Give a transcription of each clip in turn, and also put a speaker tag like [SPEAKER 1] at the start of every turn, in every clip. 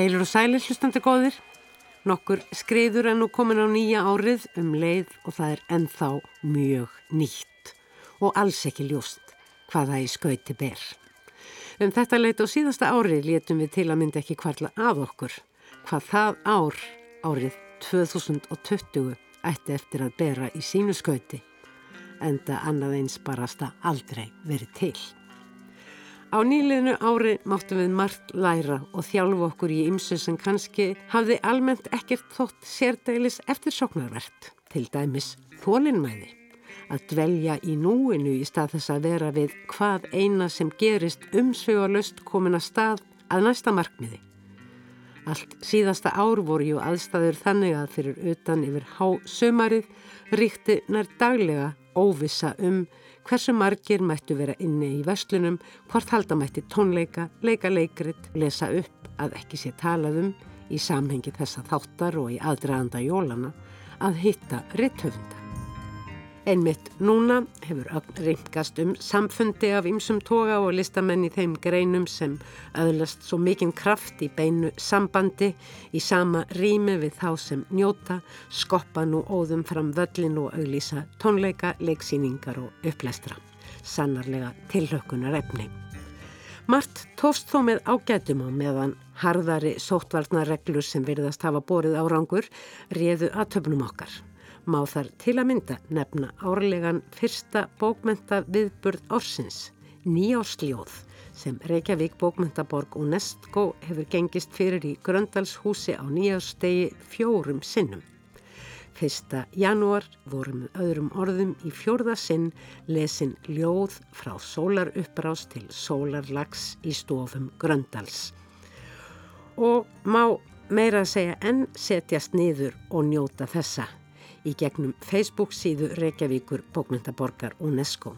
[SPEAKER 1] Heilur og sælir hlustandi góðir. Nokkur skreiður er nú komin á nýja árið um leið og það er ennþá mjög nýtt og alls ekki ljóst hvað það í skauti ber. Um þetta leit á síðasta árið létum við til að mynda ekki kvarla af okkur. Hvað það ár, árið 2020, ætti eftir að bera í sínu skauti. Enda annað eins barasta aldrei verið til. Á nýliðinu ári máttum við margt læra og þjálfu okkur í ymsu sem kannski hafði almennt ekkert þótt sérdeilis eftir sóknarvert, til dæmis þólinnmæði. Að dvelja í núinu í stað þess að vera við hvað eina sem gerist umsögualust komin að stað að næsta markmiði. Allt síðasta ár voru jú aðstæður þannig að fyrir utan yfir há sömarið ríkti nær daglega óvisa um hversu margir mættu vera inni í vestlunum, hvort halda mætti tónleika, leika leikrit, lesa upp að ekki sé talað um í samhengi þessa þáttar og í aðdraðanda jólana að hitta ritthöfunda. Einmitt núna hefur reyngast um samfundi af ymsum toga og listamenn í þeim greinum sem öðlast svo mikinn kraft í beinu sambandi í sama rými við þá sem njóta, skoppa nú óðum fram völlin og auglýsa tónleika, leiksýningar og upplestra. Sannarlega tilhökunar efni. Mart tófst þó með ágætum á meðan harðari sóttvarnarreglur sem virðast hafa borið árangur réðu að töfnum okkar má þar til að mynda nefna árlegan fyrsta bókmenta viðburð ársins, Nýjársljóð, sem Reykjavík bókmentaborg UNESCO hefur gengist fyrir í Gröndalshúsi á nýjárstegi fjórum sinnum. Fyrsta janúar voru með öðrum orðum í fjórða sinn lesin ljóð frá sólaruppbrás til sólarlags í stofum Gröndals. Og má meira að segja enn setjast niður og njóta þessa í gegnum Facebook síðu Reykjavíkur bókmyndaborgar UNESCO.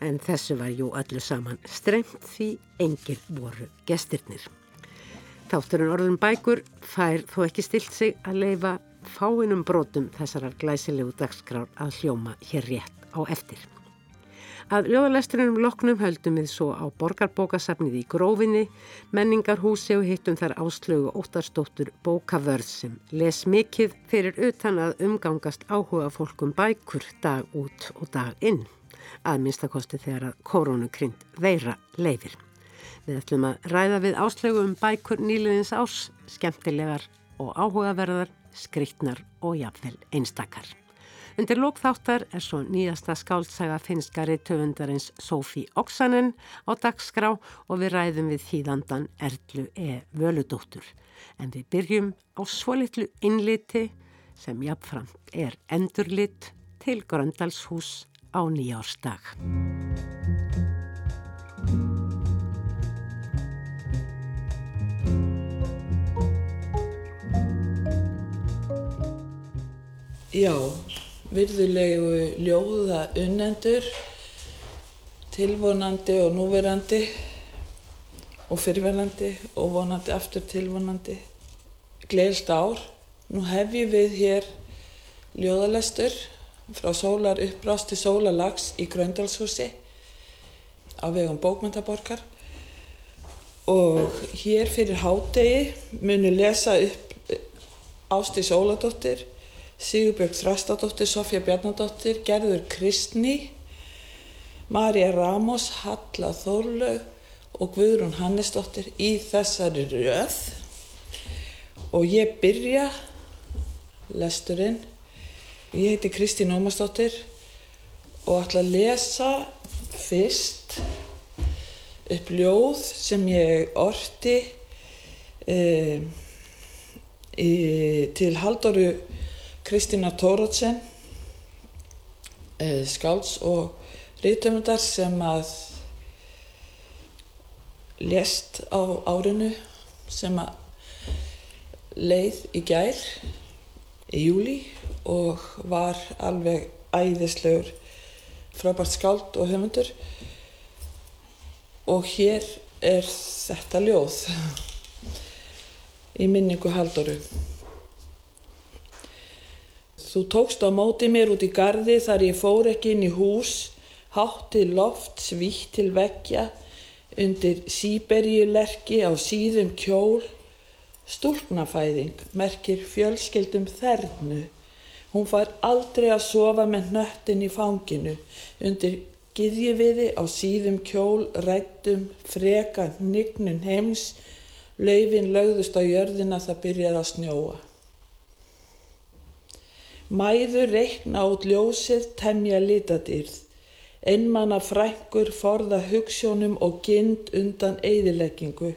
[SPEAKER 1] En þessu var jú öllu saman strengt því engir voru gestirnir. Þátturinn orðum bækur fær þó ekki stilt sig að leifa fáinum brotum þessarar glæsilegu dagskrár að hljóma hér rétt á eftir. Að ljóðalesturinnum loknum höldum við svo á borgarbókasafnið í grófinni, menningarhúsi og hittum þar áslögu óttarstóttur bókavörð sem les mikið fyrir utan að umgangast áhuga fólkum bækur dag út og dag inn, að minnstakosti þegar að koronukrynd veira leifir. Við ætlum að ræða við áslögu um bækur nýliðins ás, skemmtilegar og áhugaverðar, skriktnar og jafnvel einstakar. Undir lókþáttar er svo nýjasta skáltsaga finskari töfundarins Sofí Oksanen á dagskrá og við ræðum við þýðandan Erlu E. Völudóttur. En við byrjum á svo litlu innliti sem jafnframt er endurlit til Gröndalshús á nýjársdag.
[SPEAKER 2] Já, virðulegu ljóða unnendur, tilvonandi og núverandi og fyrirverandi og vonandi aftur tilvonandi. Gleðist ár. Nú hef ég við hér ljóðalestur frá sólar uppbrást til sólarlags í Gröndalshúsi á vegum bókmyndaborgar og hér fyrir hádegi munu lesa upp Ásti Sóladóttir Sigurbjörg Þrastadóttir, Sofja Bjarnadóttir, Gerður Kristni, Marja Ramos, Halla Þórlaug og Guðrún Hannesdóttir í þessari röð og ég byrja lesturinn. Ég heiti Kristín Ómarsdóttir og ætla að lesa fyrst upp ljóð sem ég orti e, e, til Halldóru Kristína Tórótsen eh, skáls og rítumundar sem að lést á árinu sem að leið í gær í júli og var alveg æðislegur frábært skáld og höfundur. Og hér er þetta ljóð í minningu Halldóru Þú tókst á móti mér út í gardi þar ég fór ekki inn í hús, háttið loft, svítt til veggja, undir síberjulerki á síðum kjól, Stúlknafæðing merkir fjölskyldum þernu. Hún far aldrei að sofa með nöttin í fanginu undir giðjiviði á síðum kjól, rættum, freka, nignun heims, laufin lögðust á jörðina það byrjaði að snjóa. Mæður reikna út ljósið temja litadýrð. Einmanna frængur forða hugssjónum og gynd undan eigðileggingu.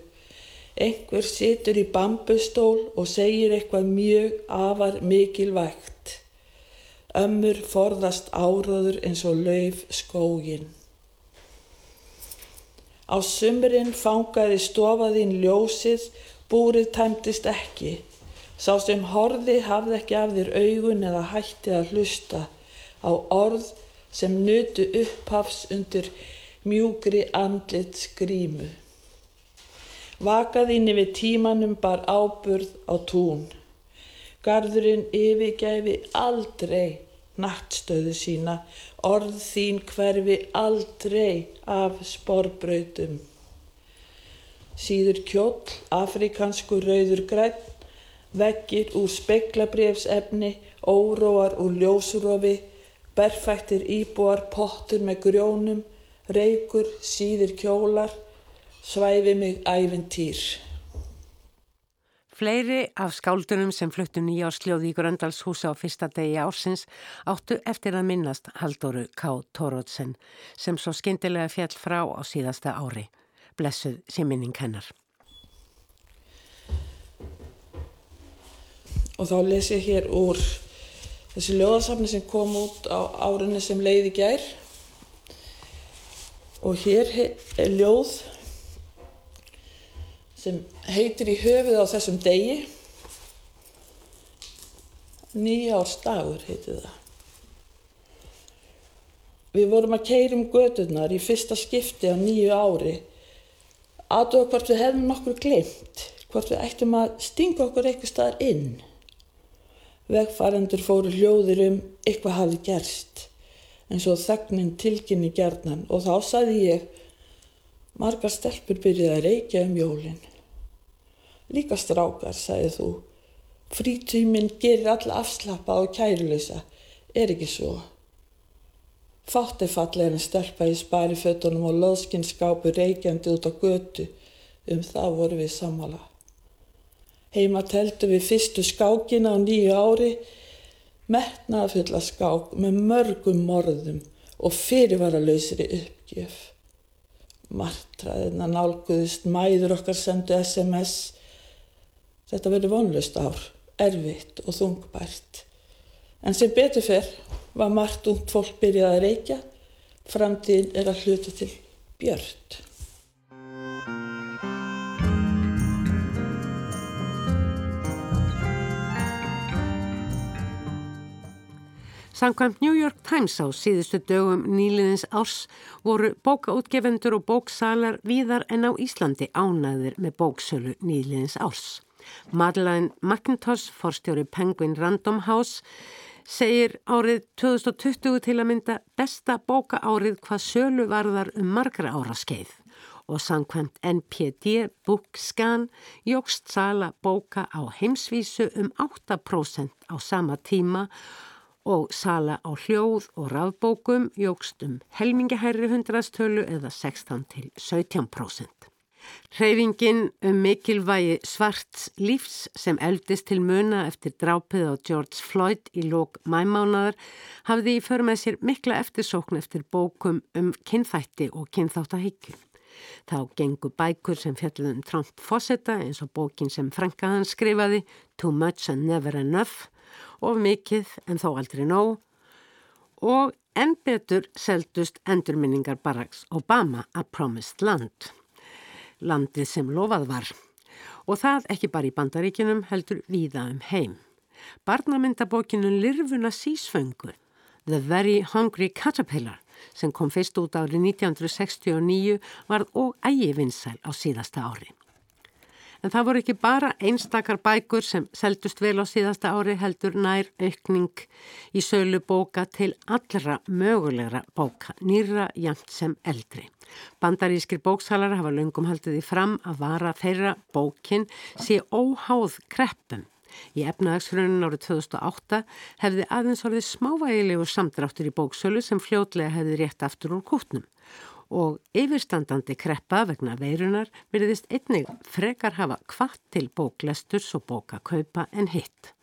[SPEAKER 2] Einhver situr í bambustól og segir eitthvað mjög afar mikilvægt. Ömmur forðast áraður eins og lauf skógin. Á sumurinn fangaði stofaðinn ljósið, búrið tæmtist ekki. Sá sem horði hafði ekki af þér augun eða hætti að hlusta á orð sem nutu upphafs undir mjúgri andlit skrýmu. Vakaðinni við tímanum bar áburð á tún. Garðurinn yfirgæfi aldrei nattstöðu sína, orð þín hverfi aldrei af sporbrautum. Síður kjóll, afrikansku rauður grætt, veggir úr speiklabrefsefni, óróar úr ljósurofi, berfættir íbúar, pottur með grjónum, reykur, síðir kjólar, svæfi mig æventýr.
[SPEAKER 1] Fleiri af skáldunum sem fluttu nýjársljóði í Gröndalshúsa á fyrsta degi ársins áttu eftir að minnast Halldóru K. Tórótsen sem svo skindilega fjall frá á síðasta ári. Blessuð sé minning hennar.
[SPEAKER 2] Og þá les ég hér úr þessi ljóðasafni sem kom út á árunni sem leiði gær. Og hér er ljóð sem heitir í höfuð á þessum degi. Nýjársdagur heitir það. Við vorum að keirum gödurnar í fyrsta skipti á nýju ári. Aðtöða hvort við hefum nokkur glemt hvort við ættum að stinga okkur eitthvað staðar inn Vegfarendur fóru hljóðir um eitthvað hafi gerst en svo þagnin tilkynni gerðnan og þá saði ég margar stelpur byrjuði að reykja um jólinn. Líka strákar, sagði þú. Frítýminn gerir alla afslappa og kæruleysa, er ekki svo. Fátt fallega en stelpa í sparifötunum og loðskinskápu reykjandi út á götu, um það voru við samala. Heima teltu við fyrstu skákina á nýju ári, metnaðafulla skák með mörgum morðum og fyrirvaralausri uppgjöf. Martraðina nálguðist, mæður okkar sendu SMS. Þetta verður vonlust ár, erfitt og þungbært. En sem betur fyrr var margt ungt fólk byrjað að reykja, framtíðin er að hluta til björnt.
[SPEAKER 1] Sankvæmt New York Times á síðustu dögum nýliðins árs voru bókaútgefendur og bóksalar víðar en á Íslandi ánaðir með bóksölu nýliðins árs. Madeleine McIntosh, forstjóri Penguin Random House, segir árið 2020 til að mynda besta bóka árið hvað sölu varðar um margra ára skeið og sangkvæmt NPD Bookscan jógst sala bóka á heimsvísu um 8% á sama tíma og sala á hljóð og rafbókum jógst um helmingahærri hundrastölu eða 16 til 17%. Hreyfingin um mikilvægi svarts lífs sem eldist til muna eftir drápið á George Floyd í lók mæmánaðar hafði í för með sér mikla eftirsókn eftir bókum um kynþætti og kynþáttahyggju. Þá gengur bækur sem fjalluðum Trump Fossetta eins og bókin sem Franka hann skrifaði Too Much and Never Enough of mikið en þó aldrei nóg og enn betur seldust endurminningar Barracks Obama að Promised Land, landið sem lofað var. Og það ekki bara í bandaríkinum heldur víða um heim. Barnamyndabókinu Lirfuna sísföngu, The Very Hungry Caterpillar, sem kom fyrst út árið 1969 varð og ægi vinsæl á síðasta ári. En það voru ekki bara einstakar bækur sem seldust vel á síðasta ári heldur nær aukning í sölu bóka til allra mögulegra bóka, nýra jæmt sem eldri. Bandarískir bóksalar hafa löngum haldið í fram að vara þeirra bókin sé óháð kreppum. Í efnaðagsfrönin árið 2008 hefði aðeins orðið smávægilegur samdráttur í bóksölu sem fljótlega hefði rétt aftur úr kútnum og yfirstandandi kreppa vegna veirunar veriðist einnig frekar hafa kvart til bóklesturs og bókakaupa en hitt.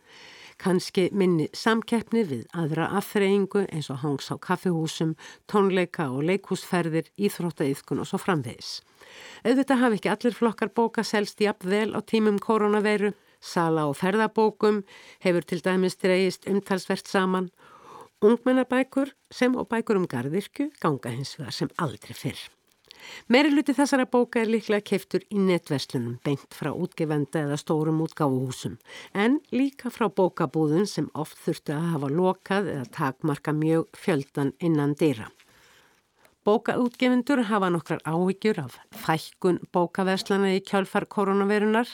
[SPEAKER 1] Kanski minni samkeppni við aðra aðþreyingu eins og hangs á kaffihúsum, tónleika og leikhúsferðir, íþróttaiðkun og svo framvegis. Auðvitað hafi ekki allir flokkar bóka selst jafn vel á tímum koronaveiru, sala og ferðabókum hefur til dæmis dreyist umtalsvert saman Ungmennabækur sem og bækur um gardirkju ganga hins vegar sem aldrei fyrr. Meiri luti þessara bóka er líklega keiftur í netverslunum beint frá útgefenda eða stórum útgáfuhúsum en líka frá bókabúðun sem oft þurftu að hafa lokað eða takmarka mjög fjöldan innan dýra. Bókaútgefindur hafa nokkrar áhyggjur af fækkun bókaverslana í kjálfar koronavirunar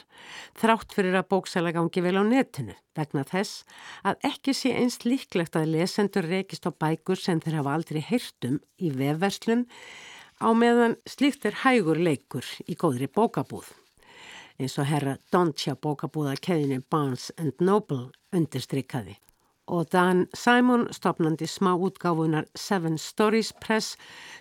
[SPEAKER 1] þrátt fyrir að bóksæla gangi vel á netinu vegna þess að ekki sé einst líklegt að lesendur rekist á bækur sem þeir hafa aldrei heyrtum í vefverslun á meðan slíkt er hægur leikur í góðri bókabúð. Eins og herra Dontja bókabúða keðinu Barnes and Noble undirstrykkaði og Dan Simon, stopnandi smáútgáfunar Seven Stories Press,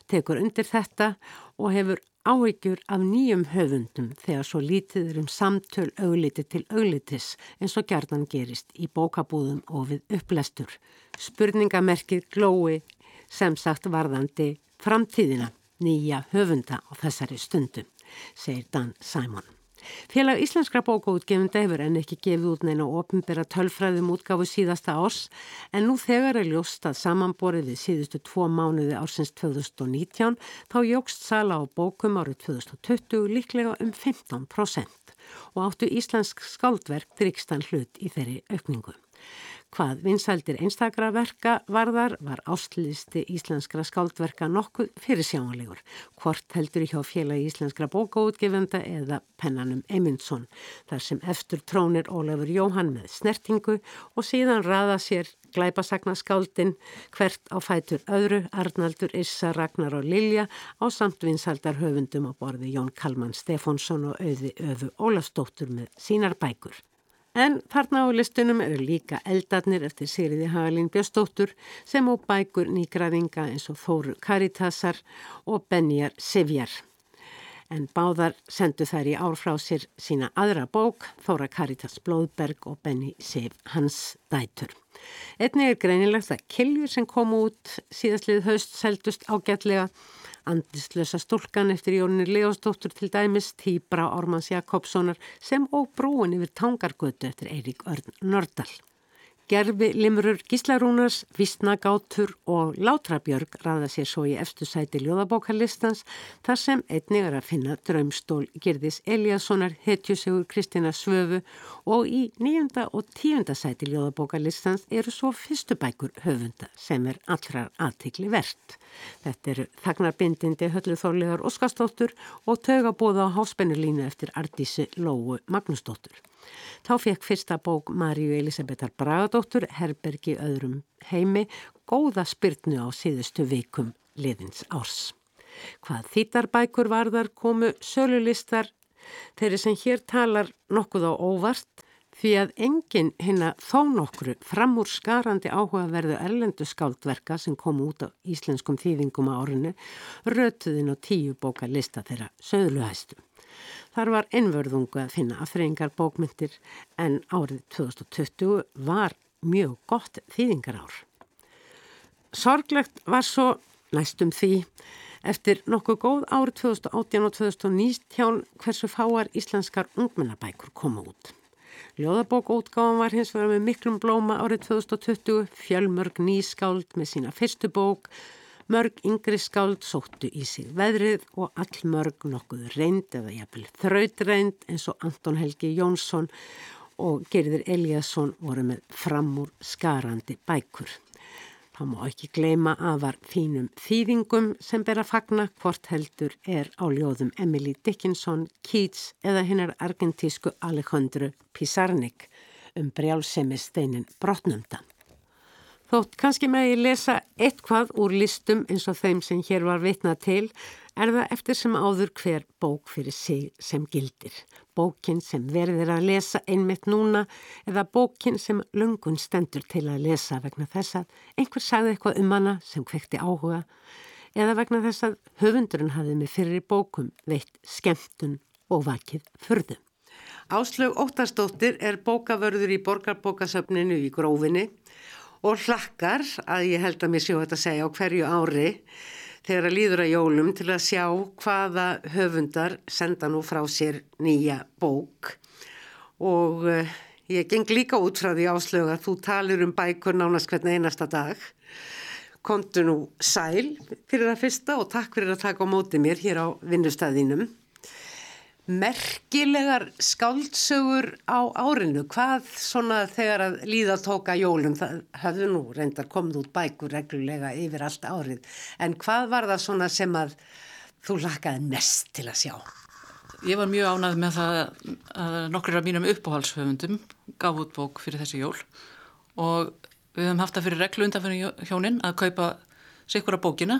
[SPEAKER 1] tekur undir þetta og hefur áhyggjur af nýjum höfundum þegar svo lítið er um samtöl augliti til auglitis eins og gerðan gerist í bókabúðum og við upplestur. Spurningamerkið glói sem sagt varðandi framtíðina nýja höfunda á þessari stundu, segir Dan Simon. Félag Íslenskra bókaútgefunda hefur enn ekki gefið út neina ofinbera tölfræðum útgáfu síðasta árs en nú þegar er ljóst að samanborið við síðustu tvo mánuði ársins 2019 þá jógst sala á bókum árið 2020 líklega um 15% og áttu íslensk skáldverk drikstan hlut í þeirri aukningu. Hvað vinsældir einstakra verka varðar var ástlisti íslenskra skáldverka nokkuð fyrir sjáanlegur. Hvort heldur hjá félagi íslenskra bókaútgefenda eða pennanum Eymundsson. Þar sem eftir trónir Ólafur Jóhann með snertingu og síðan raða sér glæpasagna skáldin hvert á fætur öðru, Arnaldur, Issa, Ragnar og Lilja á samt vinsældar höfundum á borði Jón Kalman Stefánsson og auði öðu Ólafsdóttur með sínar bækur. En þarna á listunum eru líka eldarnir eftir Sýriði Hagalín Björnstóttur sem á bækur nýgraðinga eins og Þóru Karitasar og Benjar Sivjar. En báðar sendu þær í ár frá sér sína aðra bók, Þóra Karitas Blóðberg og Benny Siv Hans Dætur. Einni er greinilegt að Kiljur sem kom út síðastlið haust seldust ágætlega Andislösa stúlkan eftir Jónir Leostóttur til dæmis, Týbra Ormans Jakobssonar sem og brúin yfir Tangargötu eftir Eirík Örn Nördal. Gerfi Limrur Gíslarúnars, Vistnagátur og Látrabjörg ræða sér svo í efstu sæti ljóðabókarlistans þar sem einnig er að finna draumstól Girðis Eliassonar, hetjusegur Kristina Svöfu og í nýjunda og tíunda sæti ljóðabókarlistans eru svo fyrstu bækur höfunda sem er allrar aðtikli verðt. Þetta eru Þagnarbindindi Höllu Þorlegar Óskarsdóttur og Taugabóða á háspennulínu eftir Ardísi Lóu Magnúsdóttur. Þá fekk fyrsta bók Marju Elisabethar Bragadóttur Herbergi öðrum heimi góða spyrtnu á síðustu vikum liðins árs. Hvað þýtarbækur varðar komu sölulistar þeirri sem hér talar nokkuð á óvart því að enginn hinna þó nokkru fram úr skarandi áhugaverðu erlendu skáldverka sem kom út á íslenskum þýðingum á árinu rötuðin og tíu bóka lista þeirra söðluhæstu. Þar var einvörðungu að finna aðfreyingar bókmyndir en árið 2020 var mjög gott þýðingar ár. Sorglegt var svo næstum því eftir nokkuð góð árið 2018 og 2019 hversu fáar íslenskar ungmennabækur koma út. Ljóðabókútgáðan var hins vegar með miklum blóma árið 2020, fjölmörg nýskáld með sína fyrstu bók, Mörg yngri skáld sóttu í sig veðrið og all mörg nokkuð reynd eða jafnvel þrautreind eins og Anton Helgi Jónsson og Gerður Eliasson voru með framúr skarandi bækur. Þá má ekki gleyma að var fínum þýðingum sem ber að fagna hvort heldur er á ljóðum Emily Dickinson, Keats eða hinnar argentísku Alejandro Pizarnik um brjálsemisteinin brotnumdan. Þótt kannski með ég lesa eitthvað úr listum eins og þeim sem hér var vitna til er það eftir sem áður hver bók fyrir sig sem gildir. Bókin sem verður að lesa einmitt núna eða bókin sem lungun stendur til að lesa vegna þess að einhver sagði eitthvað um hana sem kvekti áhuga eða vegna þess að höfundurinn hafði með fyrir bókum veitt skemmtun og vakið förðum. Áslög Óttarsdóttir er bókavörður í borgarbókasöfninu í grófinni og hlakkar að ég held að mér séu þetta að segja á hverju ári þegar að líður að jólum til að sjá hvaða höfundar senda nú frá sér nýja bók. Og uh, ég geng líka út frá því áslög að þú talir um bækur nánast hvernig einasta dag. Kontu nú sæl fyrir það fyrsta og takk fyrir að taka á móti mér hér á vinnustæðinum merkilegar skáldsögur á árinu, hvað svona þegar að líða tóka jólum, það hafðu nú reyndar komið út bækur reglulega yfir allt árið, en hvað var það svona sem að þú lakaði mest til að sjá?
[SPEAKER 3] Ég var mjög ánað með það að nokkur af mínum uppáhaldshöfundum gaf út bók fyrir þessi jól. Og við höfum haft það fyrir reglu undan fyrir hjónin að kaupa sikura bókina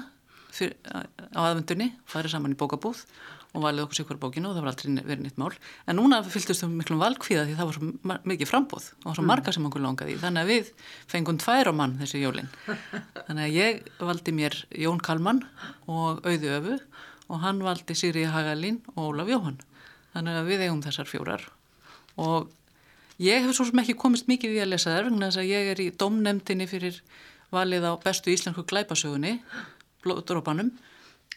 [SPEAKER 3] fyrir, á aðvendunni, farið saman í bókabúð og valið okkur sikvar bókinu og það var aldrei verið nýtt mál. En núna fylgist við miklum valkvíða því það var svo mikið frambóð og svo mm. marga sem okkur langaði þannig að við fengum tvær á mann þessi jólin. Þannig að ég valdi mér Jón Kalman og Auði Öfu og hann valdi Sýri Hagalín og Ólaf Jóhann. Þannig að við eigum þessar fjórar. Og ég hef svo sem ekki komist mikið í að lesa þær vegna þess að ég er í domnemdini fyrir valið á bestu íslensku glæpasögunni blóðdrópanum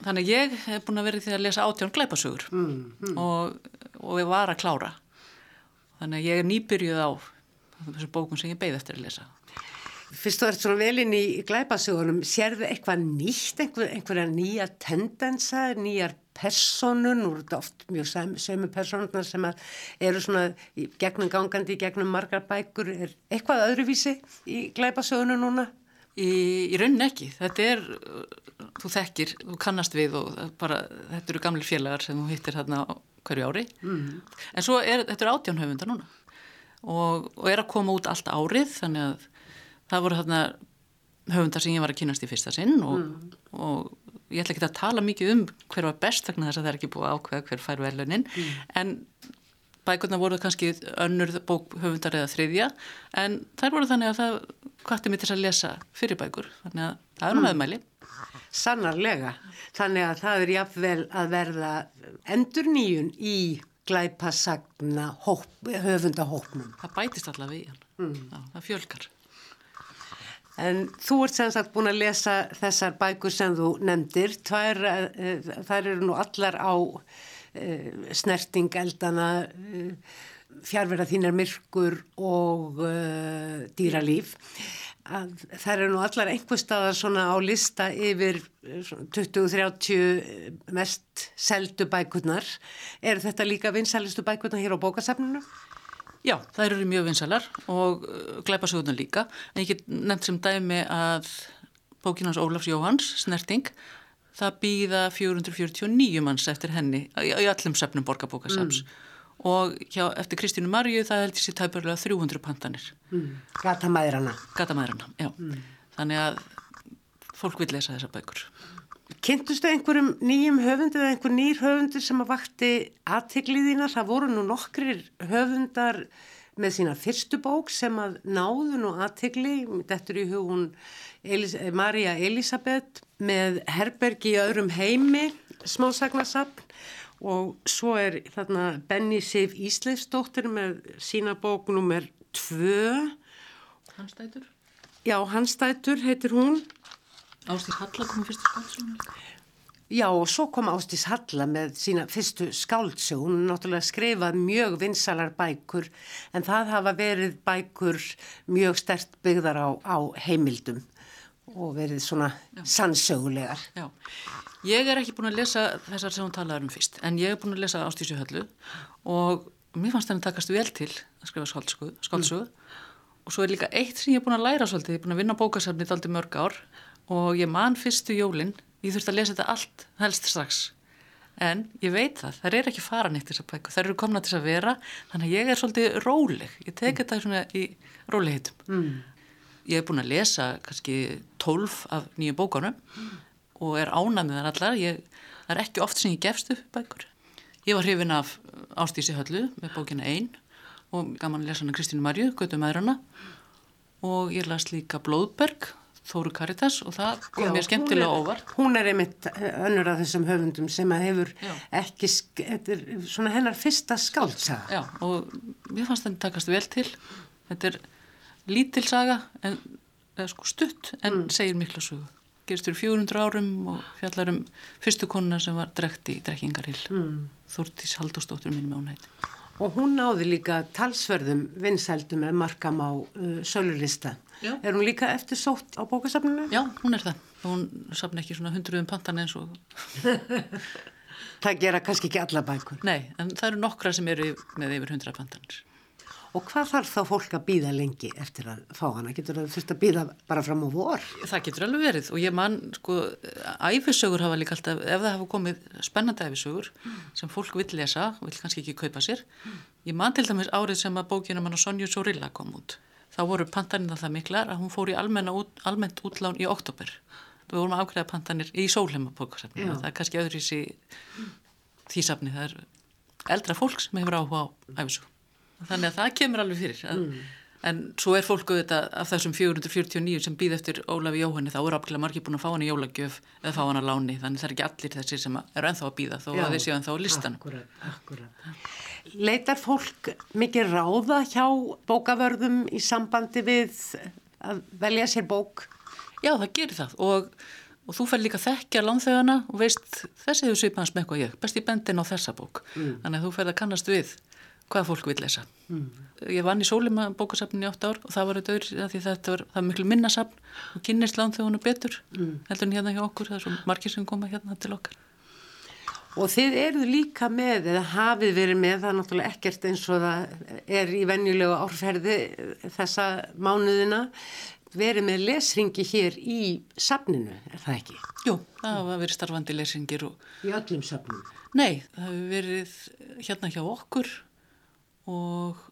[SPEAKER 3] Þannig ég hef búin að vera því að lesa átjón glæpasugur mm, mm. og, og ég var að klára. Þannig að ég er nýbyrjuð á þessum bókum sem ég beigð eftir að lesa.
[SPEAKER 1] Fyrst þú ert svona velinn í glæpasugunum, sérðu eitthvað nýtt, einhver, einhverja nýja tendensa, nýjar personun, eru þetta oft mjög sömu personunar sem eru svona gegnum gangandi, gegnum margar bækur, er eitthvað öðruvísi í glæpasugunum núna?
[SPEAKER 3] Í, í rauninni ekki, þetta er, þú þekkir, þú kannast við og bara, þetta eru gamli félagar sem þú hittir þarna hverju ári, mm. en svo er, þetta eru átjánhöfundar núna og, og er að koma út allt árið, þannig að það voru þarna höfundar sem ég var að kynast í fyrsta sinn og, mm. og ég ætla ekki að tala mikið um hver var best vegna þess að það er ekki búið að ákveða hver fær velunin, mm. en bækurna voru kannski önnur bókhöfundar eða þriðja en þær voru þannig að það kvarti mig til að lesa fyrir bækur þannig að það er nú meðmæli.
[SPEAKER 1] Mm. Sannarlega, þannig að það er jáfnvel að verða endur nýjun í glæpasagna höfundahópnum.
[SPEAKER 3] Það bætist allavega í hann, mm. Það fjölkar
[SPEAKER 1] En þú ert sem sagt búin að lesa þessar bækur sem þú nefndir, þær, eh, þær eru nú allar á snerting eldana, uh, fjárverða þínar myrkur og uh, dýralíf. Það eru nú allar einhver staðar svona á lista yfir 20-30 mest seldu bækurnar. Er þetta líka vinsalistu bækurnar hér á bókasafninu?
[SPEAKER 3] Já, það eru mjög vinsalar og glæpasögurnar líka. En ég get nefnt sem dæmi að bókinans Ólafs Jóhans, Snerting, það býða 449 manns eftir henni í allum söfnum borgarbókasaps mm. og hjá, eftir Kristínu Marju það held ég sér tæparlega 300 pantanir.
[SPEAKER 1] Mm. Gatamæðrana
[SPEAKER 3] Gatamæðrana, já. Mm. þannig að fólk vil lesa þessa bækur.
[SPEAKER 1] Kynntustu einhverjum nýjum höfundu eða einhver nýr höfundu sem að vakti aðtegliðina, það voru nú nokkrir höfundar með sína fyrstu bók sem að náðu nú aðtegli, þetta er í hugun Elis Marja Elisabeth með herbergi í öðrum heimi smásagnasapn og svo er þarna Benny Sif Ísleifsdóttir með sína bók nummer 2
[SPEAKER 3] Hanstætur?
[SPEAKER 1] Já, Hanstætur heitir hún.
[SPEAKER 3] Ástís Halla kom fyrstu skáldsögun
[SPEAKER 1] Já, og svo kom Ástís Halla með sína fyrstu skáldsögun hún er náttúrulega skrifað mjög vinsalar bækur en það hafa verið bækur mjög stert byggðar á, á heimildum og verið svona sannsögulegar.
[SPEAKER 3] Já, ég er ekki búin að lesa þessar sem hún talaði um fyrst, en ég er búin að lesa Ástísu höllu. Og mér fannst henni takast vel til að skrifa skáldsögu mm. og svo er líka eitt sem ég er búin að læra svolítið, ég er búin að vinna bókasafnið aldrei mörg ár. Og ég man fyrstu jólinn, ég þurfti að lesa þetta allt helst strax. En ég veit það, það er ekki fara neitt þessar bækur, það eru komna til að vera. Þannig að ég er svolítið róleg. Ég tek þetta svona í mm. Ég hef búin að lesa kannski tólf af nýju bókanum mm. og er ánað með það allar ég, það er ekki oft sem ég gefst upp bækur ég var hrifin af Ástísi Höllu með bókina einn og gaman að lesa hana Kristínu Marju, Götu Maðurana og ég las líka Blóðberg Þóru Karitas og það kom Já, mér skemmtilega
[SPEAKER 1] hún
[SPEAKER 3] er, óvart.
[SPEAKER 1] Hún er einmitt önnur af þessum höfundum sem að hefur Já. ekki, þetta er svona hennar fyrsta skáltsa.
[SPEAKER 3] Já og mér fannst þetta takast vel til. Þetta er lítil saga, en, sko stutt en mm. segir miklu sögu. Gerist fyrir 400 árum og fjallar um fyrstu konuna sem var drekt í drekkingarhill. Mm. Þúrtís Haldóstóttur minn með hún heiti.
[SPEAKER 1] Og hún náði líka talsverðum vinsældum með markam á uh, sölulista. Já. Er hún líka eftir sótt á bókasafninu?
[SPEAKER 3] Já, hún er það. Hún safna ekki svona hundruðum pantan eins og...
[SPEAKER 1] það gera kannski ekki alla bækur.
[SPEAKER 3] Nei, en það eru nokkra sem eru með yfir hundra pantanir.
[SPEAKER 1] Og hvað þarf þá fólk að býða lengi eftir að fá hana? Getur það fyrst að býða bara fram á vor?
[SPEAKER 3] Það getur alveg verið og ég man, sko, æfisögur hafa líka alltaf, ef það hafa komið spennandi æfisögur mm. sem fólk vil lesa, vil kannski ekki kaupa sér. Mm. Ég man til dæmis árið sem að bókina mann á Sonju Sorilla kom út. Þá voru pantaninn alltaf miklar að hún fór í út, almennt útlán í oktober. Við vorum að ákveða pantanir í sólheima bókasafni. Það er kannski öðru í því safni. Það er eldra fólk sem hefur áhuga á æfisög þannig að það kemur alveg fyrir að, mm. en svo er fólk auðvitað af þessum 449 sem býð eftir Ólafi Jóhanni þá eru ábyggilega margir búin að fá hann í jólagjöf eða fá hann að láni þannig það er ekki allir þessir sem eru enþá að býða þó Já, að þeir séu enþá á listan akkurat, akkurat.
[SPEAKER 1] Leitar fólk mikið ráða hjá bókavörðum í sambandi við að velja sér bók?
[SPEAKER 3] Já það gerir það og og þú fær líka þekkja landþegana og veist þessi hefur svipans með eitthvað ég, best í bendin á þessa bók mm. þannig að þú fær að kannast við hvað fólk vil lesa. Mm. Ég vann í Sólima bókasafnin í 8 ár og það var auðvitað öðru því þetta var, var miklu minnasafn og kynist lánþjóðuna betur mm. heldur en hérna hjá okkur, það er svo margir sem koma hérna til okkar.
[SPEAKER 1] Og þið eruð líka með, eða hafið verið með, það er náttúrulega ekkert eins og það er í venjulegu árferði þessa mánuðina, verið með lesringi hér í safninu, er það ekki?
[SPEAKER 3] Jú, það hafa verið starfandi lesringir. Og...
[SPEAKER 1] Í öllum safnum?
[SPEAKER 3] Nei, það hefur verið hérna hjá okkur og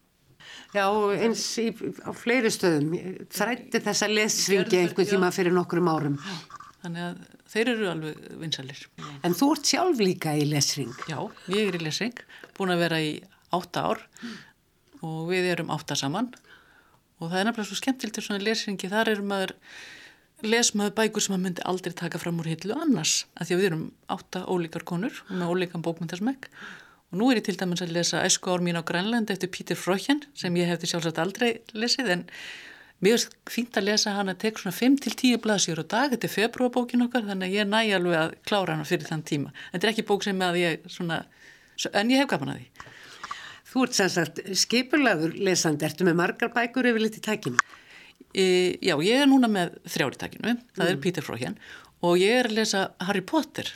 [SPEAKER 1] Já, eins í, á fleiri stöðum. Þrætti þessa lesringi einhver tíma fyrir nokkrum árum.
[SPEAKER 3] Þannig að þeir eru alveg vinsalir
[SPEAKER 1] En þú ert sjálf líka í lesring.
[SPEAKER 3] Já, ég er í lesring búin að vera í átta ár mm. og við erum átta saman. Og það er nefnilega svo skemmtilegt til svona lesringi, þar er maður lesmaður bækur sem maður myndi aldrei taka fram úr hillu annars, að því að við erum átta ólíkar konur með ólíkan bókmyndasmegg Og nú er ég til dæmis að lesa Æsku ár mín á Grænland eftir Pítur Frökjan sem ég hefði sjálfsagt aldrei lesið en mér er fínt að lesa hann að tek svona 5-10 blaðsjur á dag, þetta er februarbókin okkar þannig að ég næ alveg að klára hann fyrir þann tíma. Þetta er ekki bók sem að ég svona, en ég hef gaman að því.
[SPEAKER 1] Þú ert sannsagt skipulagur lesandi, ertu með margar bækur yfir litið tækinu?
[SPEAKER 3] E, já, ég er núna með þrjári tækinu, það mm. er Pítur Frökjan og ég er að lesa Harry Potter.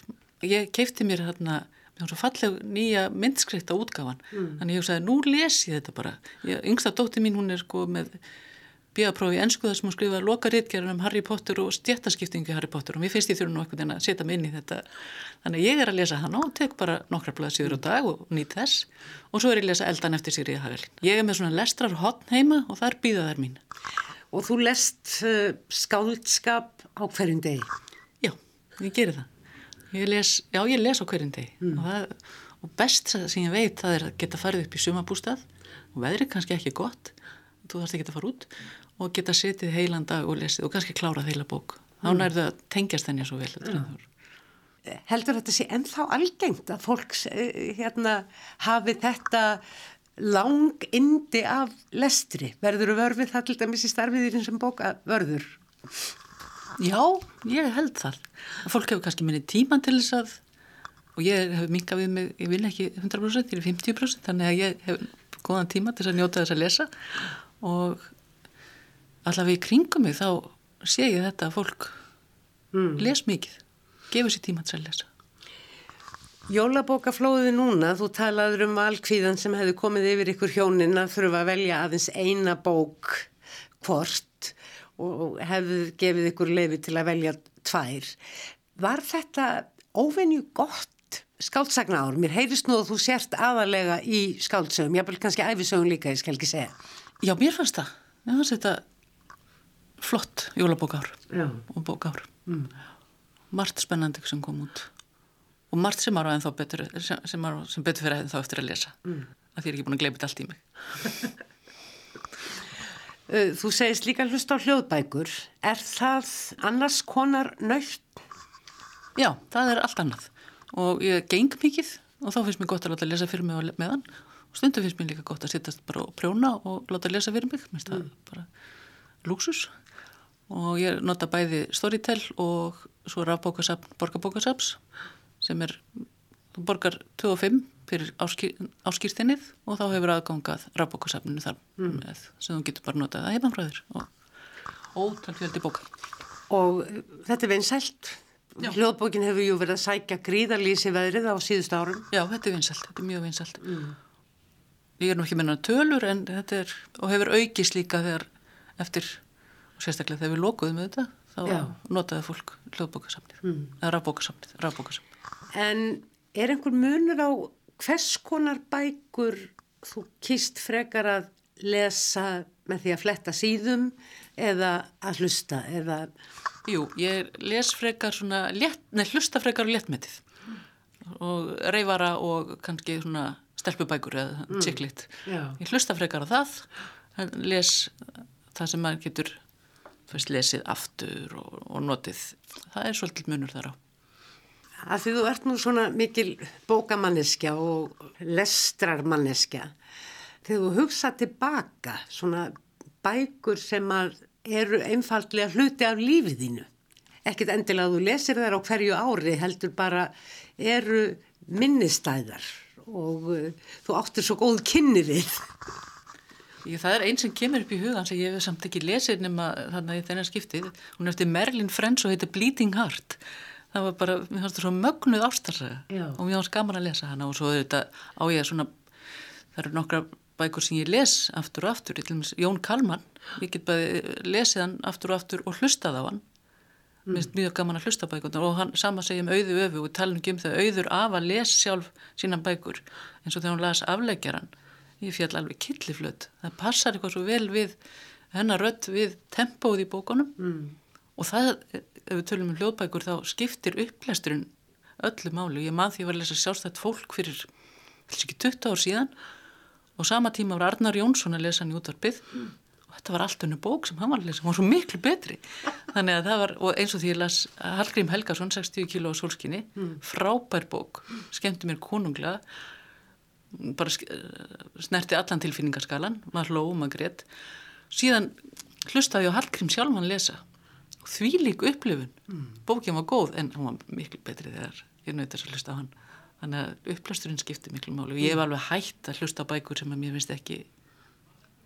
[SPEAKER 3] Ég keipti mér hérna það var svo falleg nýja myndskreita útgáfan. Mm. þannig ég hugsaði, nú les ég þetta bara. Ég, yngsta dótti mín, hún er sko með bíaprófi ennsku þar sem hún skrifaði loka réttgerðan um Harry Potter og stjættaskiptingu Harry Potter og mér finnst ég þurfa nú eitthvað að setja mig inn í þetta. Þannig ég er að lesa hann og tek bara nokkra blaðsýður á dag og nýtt þess. Og svo er ég að lesa eldan eftir Sigriði Hagalín ég er með svona lestrar hotn heima og þar býða þær mín.
[SPEAKER 1] Og þú lest uh, skáldskap á hverjum degi?
[SPEAKER 3] Já, ég gerir það Ég les, já ég les á hverjum deg mm. og, það, og best sem ég veit það er að geta farið upp í sumabústað og veðrið kannski ekki gott þú þarfst ekki að fara út og geta setið heilan dag og lesið og kannski klárað heila bók þá mm. nærðu að tengjast þenni svo vel mm.
[SPEAKER 1] Heldur þetta sé ennþá algengt að fólk eh, hérna hafi þetta lang indi af lestri verður þú vörfið það til dæmis í starfið í þessum bóka vörður?
[SPEAKER 3] Já, ég held það. Fólk hefur kannski minni tíman til þess að og ég hef minkað við mig, ég vil ekki 100%, ég er 50% þannig að ég hef góðan tíma til að njóta þess að lesa og allavega í kringum mig þá sé ég þetta að fólk mm. les mikið, gefur sér tíma til að lesa.
[SPEAKER 1] Jólabókaflóði núna, þú talaður um valkvíðan sem hefði komið yfir ykkur hjónin að þurfa að velja aðeins eina bók hvort og hefðu gefið ykkur leifi til að velja tvær. Var þetta óvenju gott skáldsagna ár? Mér heyrist nú að þú sért aðalega í skáldsögum, vil kannski æfisögum líka, ég skal ekki segja.
[SPEAKER 3] Já, mér fannst það. Mér fannst þetta flott jólabókár
[SPEAKER 1] Já.
[SPEAKER 3] og bókár. Mm. Margt spennandi sem kom út. Og margt sem var á ennþá betur, sem, sem, sem betur fyrir ennþá eftir að lesa. Mm. Að því er ekki búin að þetta allt í mig.
[SPEAKER 1] Uh, Þú segist líka hlust á hljóðbækur. Er það annars konar nöytt?
[SPEAKER 3] Já, það er allt annað. Og ég geng mikið og þá finnst mér gott að láta lesa fyrir mig og meðan. Og stundum finnst mér líka gott að sittast bara og prjóna og láta lesa fyrir mig. Mér finnst það bara lúksus. Og ég nota bæði Storytel og svo rafbókasapn, borgarbókasaps sem er, þú borgar 2 og 5 fyrir áskýrtinnið og þá hefur aðgangað rafbókasapninu þar með sem þú getur bara notað að heimanfræður og ótal fjöldi bóka.
[SPEAKER 1] Og þetta er vinsælt. Hljóðbókin hefur jú verið að sækja gríðarlýsi veðrið á síðust árum.
[SPEAKER 3] Já, þetta er vinsalt, þetta er mjög vinsalt. Ég er nú ekki meina tölur en þetta er, og hefur aukist líka þegar eftir, og sérstaklega þegar við lokuðum við þetta, þá
[SPEAKER 1] Já.
[SPEAKER 3] notaði fólk hljóðbókasamnið, mm. eða rafbókasamnið, rafbókasamnið.
[SPEAKER 1] En er einhver munur á hvers konar bækur þú kýst frekar að lesa með því að fletta síðum eða að hlusta eða...
[SPEAKER 3] Jú, ég les frekar svona, létt, nei, hlusta frekar léttmetið og reyfara og kannski svona stelpubækur eða mm.
[SPEAKER 1] Já.
[SPEAKER 3] Ég hlusta frekar á það, en les það sem maður getur fyrst lesið aftur og, og notið. Það er svolítið munur þar á.
[SPEAKER 1] Að því þú ert nú svona mikil bókamanneskja og lestrarmanneskja. Þegar þú hugsa tilbaka svona bækur sem eru einfaldlega hluti af lífið þínu. Ekkert endilega að þú lesir þær á hverju ári heldur bara eru minnistæðar og uh, þú áttir svo góð kynni við.
[SPEAKER 3] Ég, það er einn sem kemur upp í hugan sem ég hef samt ekki lesið nema þannig að þennan skiptið. Hún er eftir Merlin Frens og heitir Bleeding Heart. Það var bara, mér fannst það svo mögnuð ástarsaga og mér fannst gaman að lesa hana og svo þetta á ég svona, það eru nokkra bækur sem ég les aftur og aftur, til dæmis Jón Kalman, ég get bæði lesið hann aftur og aftur og hlustað á hann. Mér finnst mjög gaman að hlusta bækurnar og hann sama segja um auðu öfu og tala um það auður af að les sjálf sína bækur eins og þegar hún las afleggjaran ég fjall alveg killiflöt það passar eitthvað svo vel við hennar rödd við tempóð í bókunum. Mm. og það, ef við tölum um hljóðbækur þá skiptir upplesturinn öllu máli. Og ég man því að ég var að lesa sjálfstætt fólk fyrir, ekki 20 ár síðan. Og sama tíma var Arnar Jónsson að lesa hann í útvarpið. Og þetta var allt önnu bók sem hann var að lesa, hann var svo miklu betri. Þannig að það var, og eins og því ég las Hallgrím Helgason, 60 kíló á sólskinni frábær bók, skemmti mér konunglega. Bara eh, snerti allan tilfinningarskalan maður hló, maður grét. Síðan hlustaði ég á Hallgrím sjálfan lesa. og því lík upplifun bókin var góð en hann var miklu betri þegar ég naut þess að hlusta á hann. Þannig að upplasturinn skipti miklu máli. Og ég hef alveg hætt að hlusta á bækur sem að mér finnst ekki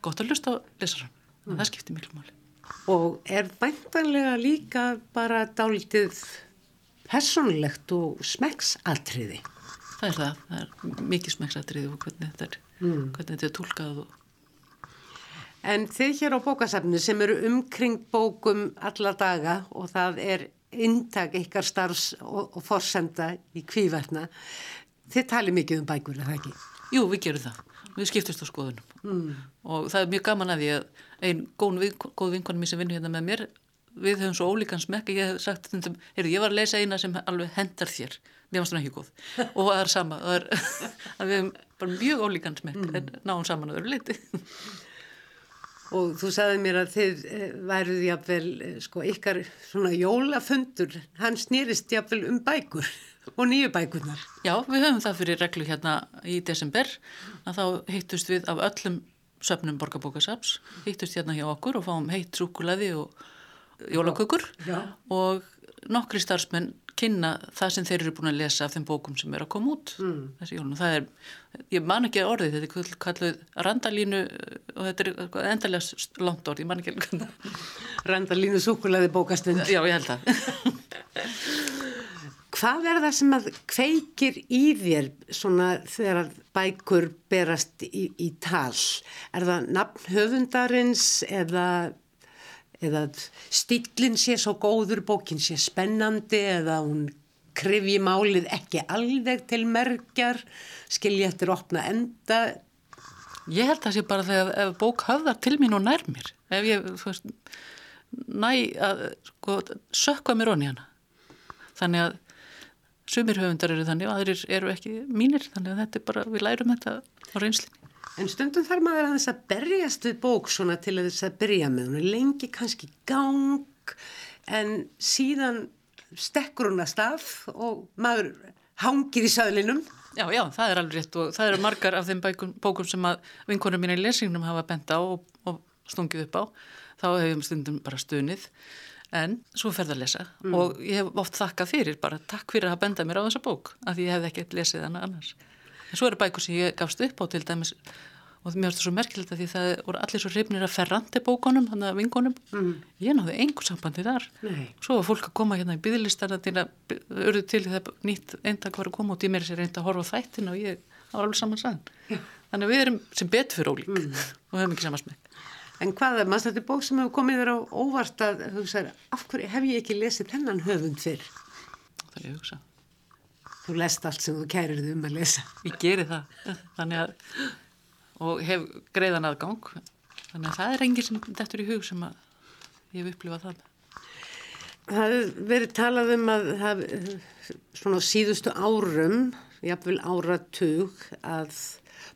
[SPEAKER 3] gott að hlusta á lesarann. Mm. það skipti miklu máli.
[SPEAKER 1] Og er bæntanlega líka bara dálítið personlegt og smekksatriði.
[SPEAKER 3] það er það, það er mikið smeksatrið og hvernig þetta er, hvernig þetta er tólkað og
[SPEAKER 1] En þið hér á bókasafnu sem eru umkring bókum alla daga og það er inntak ykkar starfs og, og forsenda í kvíverna, þið tali mikið um bækur, er það ekki?
[SPEAKER 3] Jú, við gerum það. Við skiptist á skoðunum. Mm. Og það er mjög gaman að því að einn góð, góð vinkonum sem vinnur hérna með mér, við höfum svo ólíkan smekk, ég hef sagt heyrðu, ég var að lesa eina sem alveg hendar þér. Mér fannst hún ekki góð. Og það er sama, það er við höfum bara mjög ólíkan smekk, mm. en náum saman að vera leiti.
[SPEAKER 1] Og þú sagði mér að þið eh, væruð jafnvel, eh, sko, ykkar svona jólafundur, hann snýrist jafnvel um bækur og nýju bækurnar.
[SPEAKER 3] Já, við höfum það fyrir reglu hérna í desember að þá hittust við af öllum söfnum borgarbókasaps, hittust hérna hjá okkur og fáum heitt súkulaði og jólakökur og nokkri starfsmenn kynna það sem þeir eru búin að lesa af þeim bókum sem er að koma út mm. þessi jólun. Það er, ég man ekki orðið, þetta er kalluð randalínu og þetta er endalega langt orð, ég man ekki hvernig.
[SPEAKER 1] Randalínu súkulaði bókastund.
[SPEAKER 3] Já, ég held það.
[SPEAKER 1] Hvað er það sem að kveikir í þér svona þegar að bækur berast í, í tal? Er það nafn höfundarins eða eða stillin sé svo góður, bókin sé spennandi eða hún krifji málið ekki alveg til merkjar, skilja eftir opna enda.
[SPEAKER 3] Ég held að það sé bara þegar ef bók höfðar til mín og nær mér, ef ég veist, næ að sko, sökka mér onni hana. Þannig að sumir höfundar eru þannig og aðrir eru ekki mínir, þannig að þetta er bara, við lærum þetta á reynslinni.
[SPEAKER 1] En stundum þarf maður að þess að berjast við bók svona til að þess að byrja með hún er lengi kannski gang en síðan stekkur hún að stað og maður hangir í söðlinum.
[SPEAKER 3] Já, já, það er alveg rétt og það eru margar af þeim bækum, bókum sem að vinkonum mín í lesingnum hafa bent á og, og stungið upp á. Þá hefum stundum bara stunið en svo ferða að lesa mm. og ég hef oft þakkað fyrir bara takk fyrir að benda mér á þessa bók af því ég hef ekkert lesið hana annars. Svo eru bækur sem ég gafst upp á til dæmis og mér finnst það svo merkilegt að því það voru allir svo hrifnir að ferrandi bókonum, þannig að vinkonum mm. ég náðu einhver sambandi þar Nei. svo var fólk að koma hérna í byggðlistarna til að auðvitað til þegar nýtt eindag var að koma í mér sér reynda að horfa á þættin og ég var alveg saman sann ja. þannig að við erum sem betur fyrir ólík mm. og höfum ekki samansmæk
[SPEAKER 1] En hvað er maður þetta bók sem hefur komið þér á óvart að hugsa, af hverju hef ég ekki lesið hennan höfund fyrr?
[SPEAKER 3] Það er ég hugsa
[SPEAKER 1] Þú lest allt sem þú kærir þið um að lesa.
[SPEAKER 3] Ég geri það, þannig að og hef greiðan aðgang. Þannig að það er enginn sem dettur í hug sem að ég hef upplifað það.
[SPEAKER 1] Það verið talað um að það, svona síðustu árum jafnvel áratug að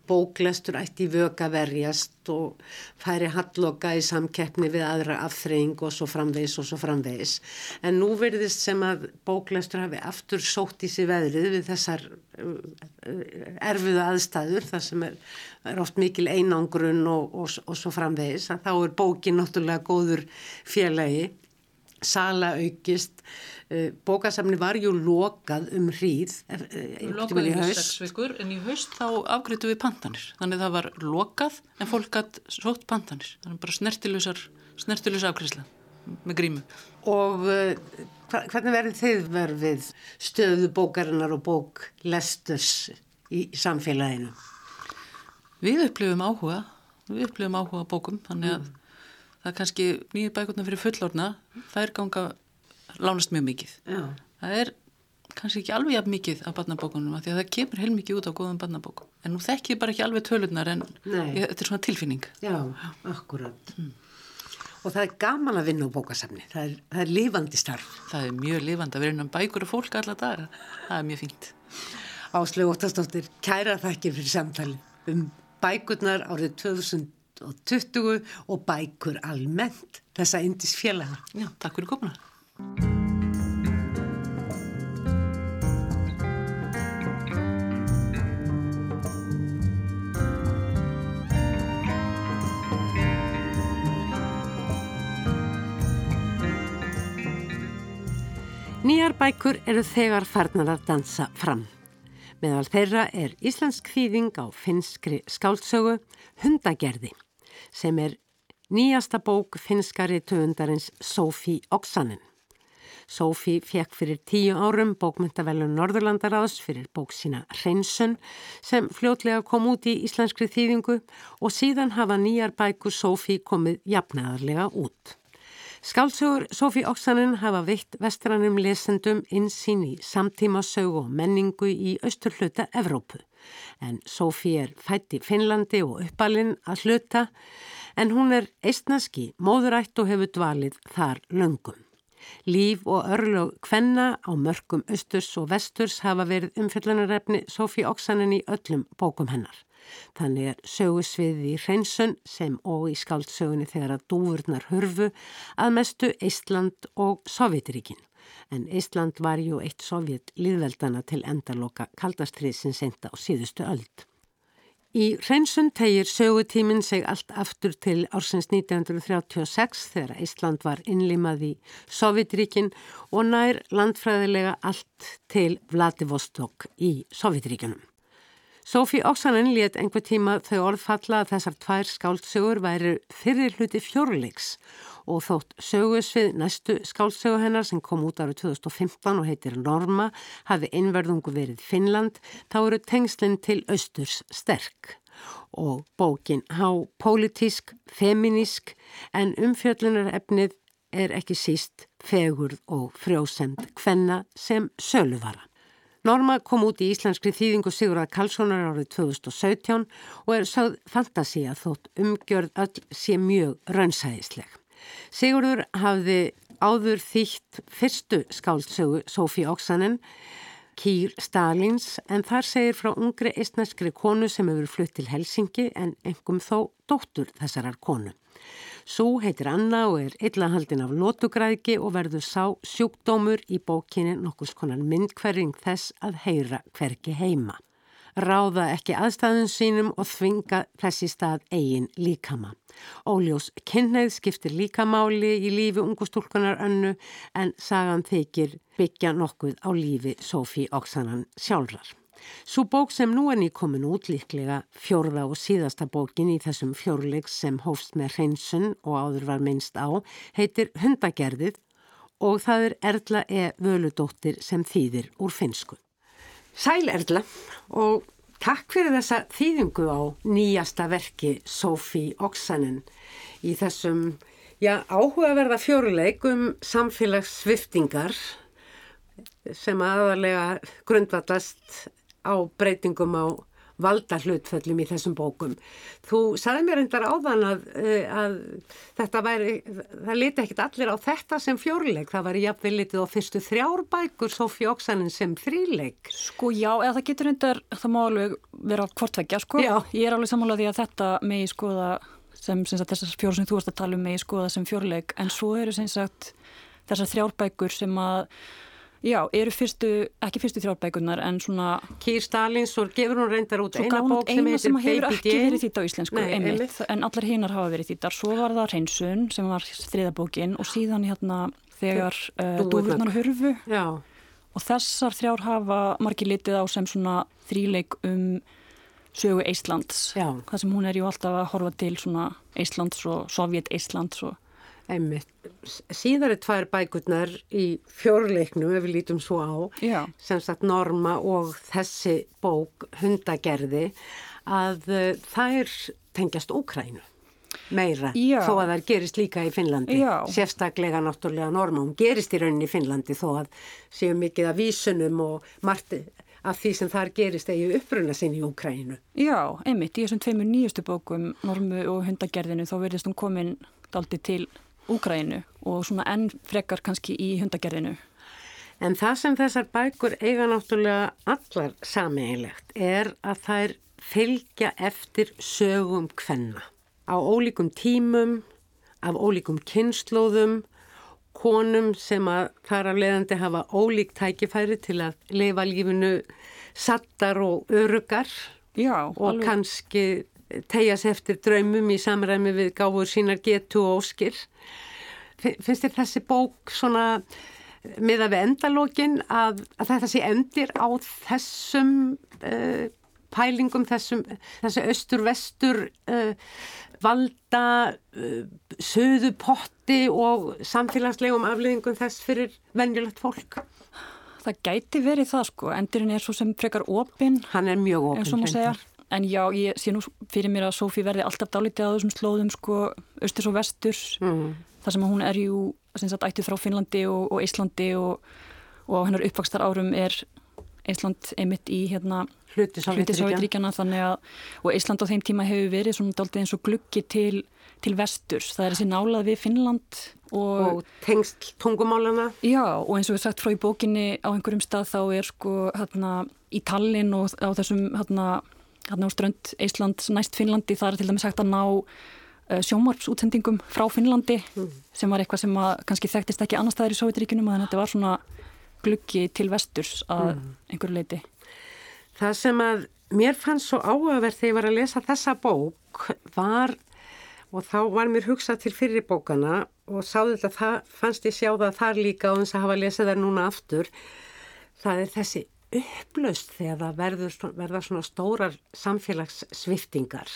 [SPEAKER 1] bóklestur ætti í vöka verjast og færi halloka í samkeppni við aðra afþreying og svo framvegs og svo framvegs. En nú verðist sem að bóklestur hafi aftur sótt í sig veðrið við þessar uh, erfiðu aðstæður þar sem er, er oft mikil einangrun og, og, og svo framvegs. Þá er bókin náttúrulega góður félagi sala aukist. Eh, bókasamni var ju lokað um hríð
[SPEAKER 3] eh, eh, lokað í haust. vikur, en í haust þá afgriðtu við pantanir. Þannig það var lokað en fólk gætt sótt pantanir. Þannig bara snertilusar snertilusar afgriðsla með grímu.
[SPEAKER 1] Og uh, hvernig verður þið verfið stöðu bókarinnar og bóklesturs í samfélaginu?
[SPEAKER 3] Við upplifum áhuga við upplifum áhuga bókum þannig að mm það er kannski nýju bækurna fyrir fullorna það er ganga lánast mjög mikið. Já. það er kannski ekki alveg jafn mikið af barnabókunum því að það kemur heilmikið út á góðum barnabókum. En nú þekk ég bara ekki alveg tölunar en ég, þetta er svona tilfinning.
[SPEAKER 1] Já, akkurat. Mm. og það er gaman að vinna á bókasamni það er, það er lifandi starf.
[SPEAKER 3] Það er mjög lifandi að vera innan bækur og fólk alla daga. Það er mjög fínt.
[SPEAKER 1] Áslögu Óttastóttir, kæra þakkir fyrir samtali um bækurnar árið 2000 2020 og bækur almennt þessa indis félaga.
[SPEAKER 3] Já, takk fyrir komuna.
[SPEAKER 1] Nýjar bækur eru þegar farnar að dansa fram. Meðal þeirra er íslensk þýðing á finskri skáltsögu Hundagerði sem er nýjasta bók finskari töfundarins Sofí Oksanen. Sofí fekk fyrir tíu árum bókmyndavelun Norðurlandaráðs fyrir bók sína Hreinsun sem fljótlega kom út í íslenskri þýðingu og síðan hafa nýjar bækur Sofí komið jafnaðarlega út. Skálsugur Sofí Oksanen hafa veitt vestrannum lesendum insýn í samtíma sög og menningu í austurhluta Evrópu en Sofí er fætt í Finnlandi og uppalinn að hluta en hún er eistnaski, móðurætt og hefur dvalið þar löngum. Líf og örlög kvenna á mörgum östurs og vesturs hafa verið umfjöllunarefni Sofí Oksanen í öllum bókum hennar. Þannig er sögusviði í hreinsun sem og í skáldsögunni þegar að dúfurnar hurfu að mestu Eistland og Sovjetiríkinn en Ísland var ju eitt sovjet liðveldana til endaloka kaldastriðsin senda á síðustu öld. Í hreinsun tegir sögutíminn seg allt aftur til ársins 1936 þegar Ísland var innlimað í Sovjetríkin og nær landfræðilega allt til Vladivostok í Sovjetríkinum. Sofí Oksanen let einhver tíma þau orðfalla að þessar tvær skáldsögur væri fyrir hluti fjórleiks og þótt sögusvið næstu skálsögu hennar sem kom út árið 2015 og heitir Norma hafi einverðungu verið Finnland þá eru tengslinn til austurs sterk og bókin há pólitísk, feminísk en umfjöllunar efnið er ekki síst fegurð og frjósend hvenna sem söluvara. Norma kom út í íslenskri þýðingu Sigurðar Karlssonar árið 2017 og er sögð fantasía þótt umgjörð öll sé mjög raunsæðisleg. Sigurður hafði áður þýtt fyrstu skáldsögu Sofí Oksanen, Kýr Stalins, en þar segir frá ungri eistneskri konu sem hefur flutt til Helsingi en engum þó dóttur þessarar konu. Sú heitir Anna og er illahaldin af lótugræðki og verður sá sjúkdómur í bókinni nokkus konar myndkverring þess að heyra hverki heima. Ráða ekki aðstæðun sínum og þvinga þessi stað eigin líkama. Óljós kynneið skiptir líkamáli í lífi ungustúlkunar önnu en sagan þykir byggja nokkuð á lífi Sofí Oksanan sjálfrar. Svo bók sem nú er nýkomin út líklega fjórða og síðasta bókin í þessum fjórleik sem hófst með hreinsun og áður var minnst á heitir Hundagerðið og það er Erla E. Völudóttir sem þýðir úr finsku. Sæl Erla og takk fyrir þessa þýðingu á nýjasta verki Sofí Oksanen í þessum já, áhugaverða fjórleik um samfélagssviftingar sem aðalega grundvallast á breytingum á valda hlutföllum í þessum bókum. Þú saði mér endar áðan að, eh, að þetta væri, það liti ekkit allir á þetta sem fjórleik, það væri jafnveg litið á fyrstu þrjárbækur Sofí Oksanin sem þríleik.
[SPEAKER 4] Sko já, eða það getur endar, það má alveg vera hvortveggja sko. Já. Ég er alveg sammálað því að þetta megi skoða sem, sem sagt, þessar fjóru sem þú varst að tala um megi skoða sem fjórleik, en svo eru sem sagt þessar þrjárbækur sem að Já, eru fyrstu, ekki fyrstu þrjárbækunar en svona...
[SPEAKER 1] Kýr Stalins og gefur hún reyndar út eina bók sem heitir Baby Jane. Eina sem hefur
[SPEAKER 4] ekki verið þýtt á íslensku, Nei, einmitt, einmitt, en allar hinnar hafa verið þýttar. Svo var það Hreinsun sem var þriðabókin og síðan hérna þegar uh, Dúfurnar hurfu Já. og þessar þrjár hafa margir litið á sem svona þríleik um sögu Íslands. Já. Það sem hún er ju alltaf að horfa til svona Íslands og Sovjet Íslands og
[SPEAKER 1] Einmitt. Síðar er tvær bækurnar í fjórleiknum, ef við lítum svo á, Já. sem sagt Norma og þessi bók Hundagerði, að uh, þær tengjast Úkrænu meira, Já. þó að það gerist líka í Finnlandi. Já. Sérstaklega náttúrulega Norma, hún gerist í rauninni í Finnlandi þó að séu mikið af vísunum og margt af því sem þar gerist eigi uppruna sinni í Úkrænu.
[SPEAKER 4] Já, einmitt, í þessum tveimur nýjustu bókum, Normu og Hundagerðinu, þá verðist hún komin daldi til Úgrænu og svona enn frekar kannski í hundagerðinu.
[SPEAKER 1] En það sem þessar bækur eiga náttúrulega allar sameigilegt er að þær fylgja eftir sögum hvenna. Á ólíkum tímum, af ólíkum kynnslóðum, konum sem að þar af leiðandi hafa ólík tækifæri til að leifa lífinu sattar og örugar Já, og alveg. kannski tegja sér eftir draumum í samræmi við gáfur sínar getu og óskir. Finnst þér þessi bók svona með að við endalógin að, að þetta sé endir á þessum uh, pælingum, þessum, þessu austur-vestur uh, valda uh, söðu potti og samfélagslegum afleðingum þess fyrir venjulegt fólk?
[SPEAKER 4] Það gæti verið það sko, endurinn er svo sem frekar opinn.
[SPEAKER 1] Hann er mjög opinn.
[SPEAKER 4] En já, ég sé nú fyrir mér að Sófí verði alltaf dálítið á þessum slóðum sko, austurs og vesturs, mm. þar sem hún er sagt, ættið frá Finnlandi og, og Íslandi og, og hennar uppvakstar árum er Ísland einmitt í hérna
[SPEAKER 1] hluti
[SPEAKER 4] að og Ísland á þeim tíma hefur verið svona dálítið eins og gluggi til, til vesturs, það er þessi nálað við Finnland
[SPEAKER 1] og, og tengst tungumálana
[SPEAKER 4] Já, og eins og við sagt frá í bókinni á einhverjum stað þá er sko hérna í Tallinn og á þessum hérna hérna á strönd Íslands næst Finnlandi það er til dæmis hægt að ná uh, sjómarpsútsendingum frá Finnlandi mm. sem var eitthvað sem að kannski þekktist ekki annar staðir í Sovjetiríkunum en þetta var svona gluggi til vesturs að mm. einhverju leiti.
[SPEAKER 1] Það sem að mér fannst svo áhugaverð þegar ég var að lesa þessa bók var og þá var mér hugsað til fyrir bókana og sáðu þetta það fannst ég sjá það þar líka og þess að hafa lesað þær núna aftur það er þessi upplaust þegar það verður, verða svona stórar samfélagssviftingar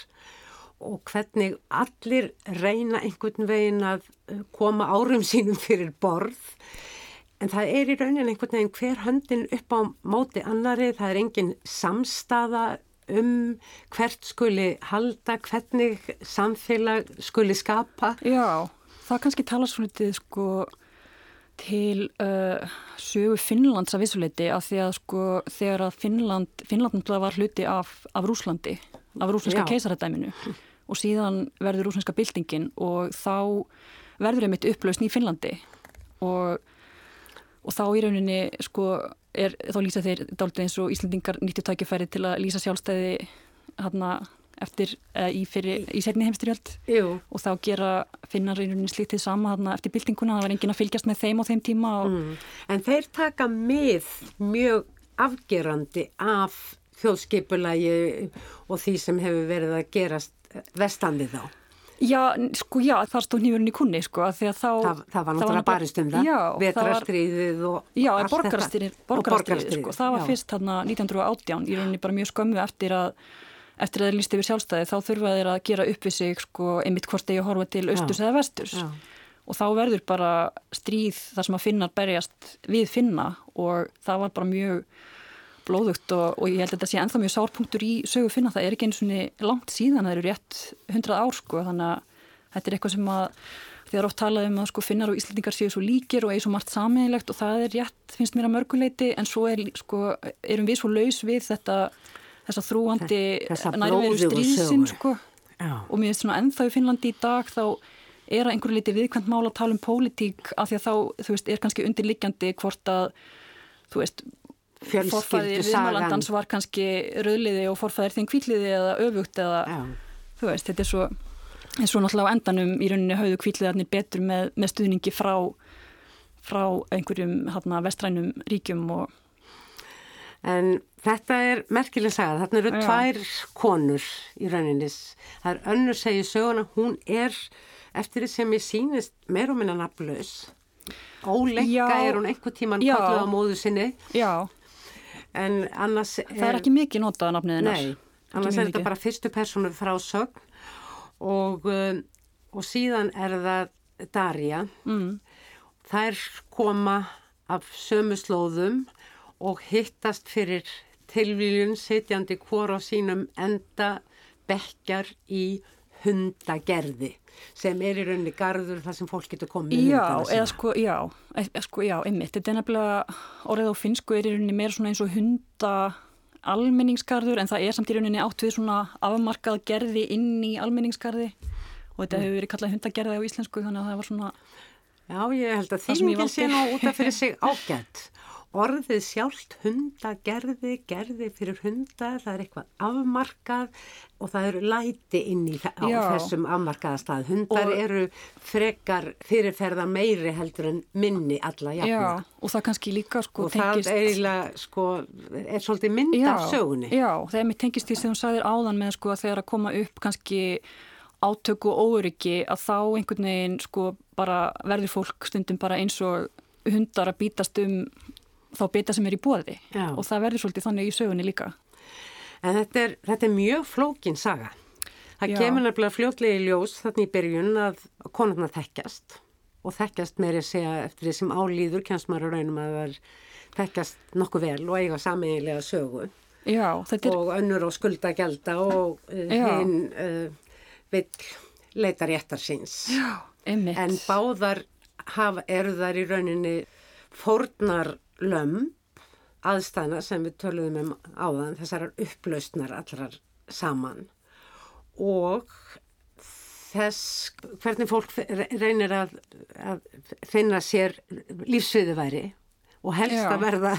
[SPEAKER 1] og hvernig allir reyna einhvern veginn að uh, koma árum sínum fyrir borð en það er í raunin einhvern veginn hver höndin upp á móti annari, það er engin samstaða um hvert skuli halda, hvernig samfélag skuli skapa?
[SPEAKER 4] Já, það kannski tala svolítið sko til uh, sögu Finnlands af vissuleiti af því að sko þegar að Finnland, Finnland var hluti af, af Rúslandi, af rúslandska keisarættæminu og síðan verður rúslandska byltingin og þá verður einmitt upplausn í Finnlandi. Og, og þá í rauninni sko er, þá lýsa þeir dálítið eins og Íslandingar nýttu tækifæri til að lýsa sjálfstæði hérna eftir, uh, í, fyrir, í setni heimstyrjöld og þá gera finnar einhvern slíkt til sama þarna, eftir byltinguna, það var engin að fylgjast með þeim á þeim tíma og... mm.
[SPEAKER 1] En þeir taka með mjög afgerandi af þjóðskipulagi og því sem hefur verið að gerast vestandi þá
[SPEAKER 4] Já, sko, já, þar stóð nýjurinn í kunni, sko, að því að þá...
[SPEAKER 1] Það, það var náttúrulega barist um það, vetrastriðið og
[SPEAKER 4] já. Já, borgarstriðið, sko, það var já. fyrst hérna 1918, í rauninni bara mjög skömmu eftir að eftir að það líst yfir sjálfstæði þá þurfa þeir að gera upp við sig sko, einmitt hvort þeir horfa til austurs eða vesturs. Já. og þá verður bara stríð þar sem að finnar berjast við finna og það var bara mjög blóðugt og, og ég held að þetta sé enþá mjög sárpunktur í sögu finna, það er ekki eins og langt síðan, það eru rétt hundrað ár sko, þannig að þetta er eitthvað sem að því að oft talaðum að sko finnar og íslendingar séu svo líkir og eigi svo margt sameigilegt og það er rétt, finnst mér að mörguleiti en svo er, sko, erum við svo laus við þetta þessa þrúandi nærveru stríðsinn sko. og mér finnst svona ennþá í Finnlandi í dag þá er að einhverju liti viðkvæmt mála að tala um pólitík af því að þá, þú veist, er kannski undirliggjandi hvort að, þú veist forfæðir viðmálandans var kannski rauðliði og forfæðir þinn kvíliði eða öfugt eða, Já. þú veist, þetta er svo en svo náttúrulega á endanum í rauninni hauðu kvíliðarnir betur með, með stuðningi frá frá einhverjum hérna vestrænum ríkjum og
[SPEAKER 1] En þetta er merkileg sagað, þarna eru Já. tvær konur í rauninnis. Það er önnur segi söguna, hún er eftir því sem ég sínist meir og minna nafnlaus. Óleikka er hún einhver tíman kalluð á móðu sinni.
[SPEAKER 4] Já.
[SPEAKER 1] En annars
[SPEAKER 4] er... Það er ekki mikið notað nafnið hennar.
[SPEAKER 1] Nei, annars er þetta bara fyrstu personu frá sögn og, um, og síðan er það Darja. Mm. Þær koma af sömu slóðum og hittast fyrir tilvíljun sitjandi hvora á sínum enda bekkjar í hundagerði sem er í rauninni garður þar sem fólk getur komið
[SPEAKER 4] já, eða sko, já, eða sko, já, einmitt. Þetta er nefnilega, orðið á finsku er í rauninni meira svona eins og hunda almenningsgarður en það er samt í rauninni átt við svona afmarkað gerði inn í almenningsgarði. Og þetta mm. hefur verið kallað hundagerði á íslensku þannig að það var svona
[SPEAKER 1] Já, ég held að þýmingin sé nú út af fyrir sig ágætt orðið sjálft hunda gerði, gerði fyrir hunda, það er eitthvað afmarkað og það eru læti inn í þessum afmarkaða stað. Hundar og, eru frekar fyrirferða meiri heldur en minni alla jafna.
[SPEAKER 4] Já, og það kannski líka sko
[SPEAKER 1] og tengist... Og það eiginlega sko er svolítið mynd Já. af sögunni.
[SPEAKER 4] Já, það er mér tengist því sem þú sagðir áðan með sko að þegar að koma upp kannski átöku og óryggi að þá einhvern veginn sko bara verður fólk stundum bara eins og hundar að bítast um þá bita sem er í bóði Já. og það verður svolítið þannig í sögunni líka.
[SPEAKER 1] En þetta er, þetta er mjög flókin saga. Það Já. kemur nefnilega fljótlegi ljós þannig í byrjun að konurna þekkjast og þekkjast meiri segja eftir því sem álýður maður raunum að það þekkjast nokkuð vel og eiga saminlega sögu
[SPEAKER 4] Já, er...
[SPEAKER 1] og önnur og skulda gelda og uh, hinn uh, vill leita réttar síns.
[SPEAKER 4] Já, einmitt.
[SPEAKER 1] En báðar hafa, eru þar í rauninni fórnar lömp aðstæðna sem við töluðum um áðan, þessar upplausnar allrar saman og þess hvernig fólk reynir að, að finna sér lífsviðuværi og helst Já. að verða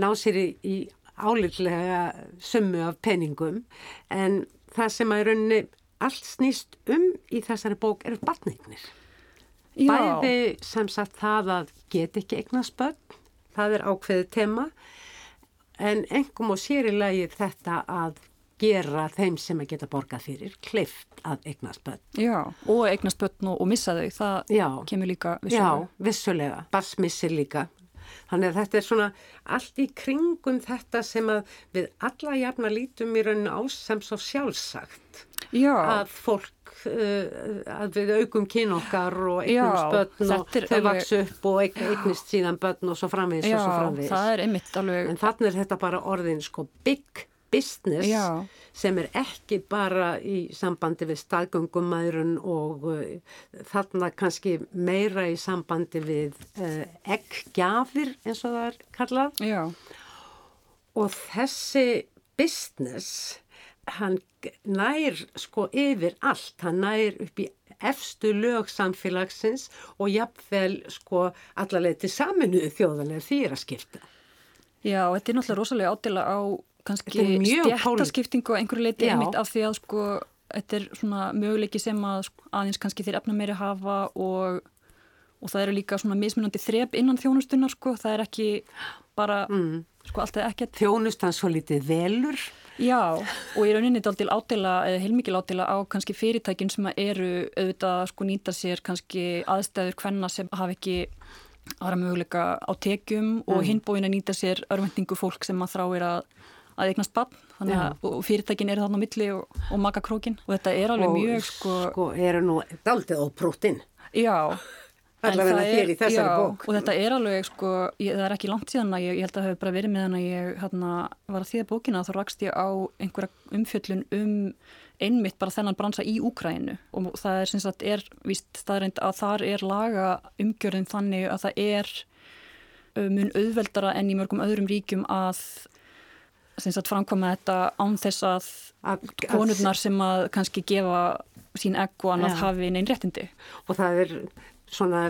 [SPEAKER 1] ná sér í, í álitlega summu af peningum en það sem að raunni allt snýst um í þessari bók eru batningnir. Bæði sem sagt það að get ekki eignast börn það er ákveðið tema en engum og sér í lagi þetta að gera þeim sem að geta borgað fyrir klift að eignast börn.
[SPEAKER 4] Já, og eignast börn og, og missa þau, það Já. kemur líka
[SPEAKER 1] vissulega. Já, vissulega, barsmissir líka. Þannig að þetta er svona allt í kringum þetta sem að við alla jafna lítum í rauninu á sem svo sjálfsagt.
[SPEAKER 4] Já.
[SPEAKER 1] Að fólk uh, að við aukum kynokkar og eignumst börn og þau alveg... vaks upp og eignist síðan börn og svo framvegis
[SPEAKER 4] Já,
[SPEAKER 1] og svo framvegis. En þannig er þetta bara orðin sko bygg business Já. sem er ekki bara í sambandi við staðgöngumæðrun og uh, þarna kannski meira í sambandi við uh, eggjafir eins og það er kallað.
[SPEAKER 4] Já.
[SPEAKER 1] Og þessi business, hann nær sko yfir allt, hann nær upp í efstu lög samfélagsins og jafnvel sko allarleið til saminuðu því er að skipta.
[SPEAKER 4] Já, þetta er náttúrulega rosalega ádela á kannski stjættaskiptingu og einhverju leiti einmitt af því að sko þetta er svona möguleiki sem að sko, aðeins kannski þeir efna meiri hafa og, og það eru líka svona mismunandi þrep innan þjónustunnar sko, það er ekki bara mm. sko allt eða ekkert.
[SPEAKER 1] Þjónustan svo litið velur.
[SPEAKER 4] Já og í rauninni þetta aldrei ádela eða heilmikið ádela á kannski fyrirtækin sem eru auðvitað sko nýta sér kannski aðstæður hvenna sem hafa ekki aðra möguleika á tekjum mm. og hinbóin að nýta sér örvendingu fólk sem að þráir að að eignast bann þannig að fyrirtækin eru þarna á milli og, og makakrókin og þetta er alveg og, mjög sko...
[SPEAKER 1] Sko eru nú daldið á prótin.
[SPEAKER 4] Já.
[SPEAKER 1] Allavega þér í þessari já, bók.
[SPEAKER 4] Og þetta er alveg sko, ég, það er ekki langt síðan að ég, ég held að það hefur bara verið með hann að ég hérna, var að þýða bókina þá rakst ég á einhverja umfjöllun um einmitt bara þennan bransa í Úkrænu og það er sem sagt er vist staðreind að þar er laga umgjörðin þannig að það er mun auðveldara enn í mörgum öðrum ríkjum að sagt, framkvæma þetta án þess að, að konurnar sem að kannski gefa sín egg og annað ja. hafi neinn réttindi.
[SPEAKER 1] Og það er svona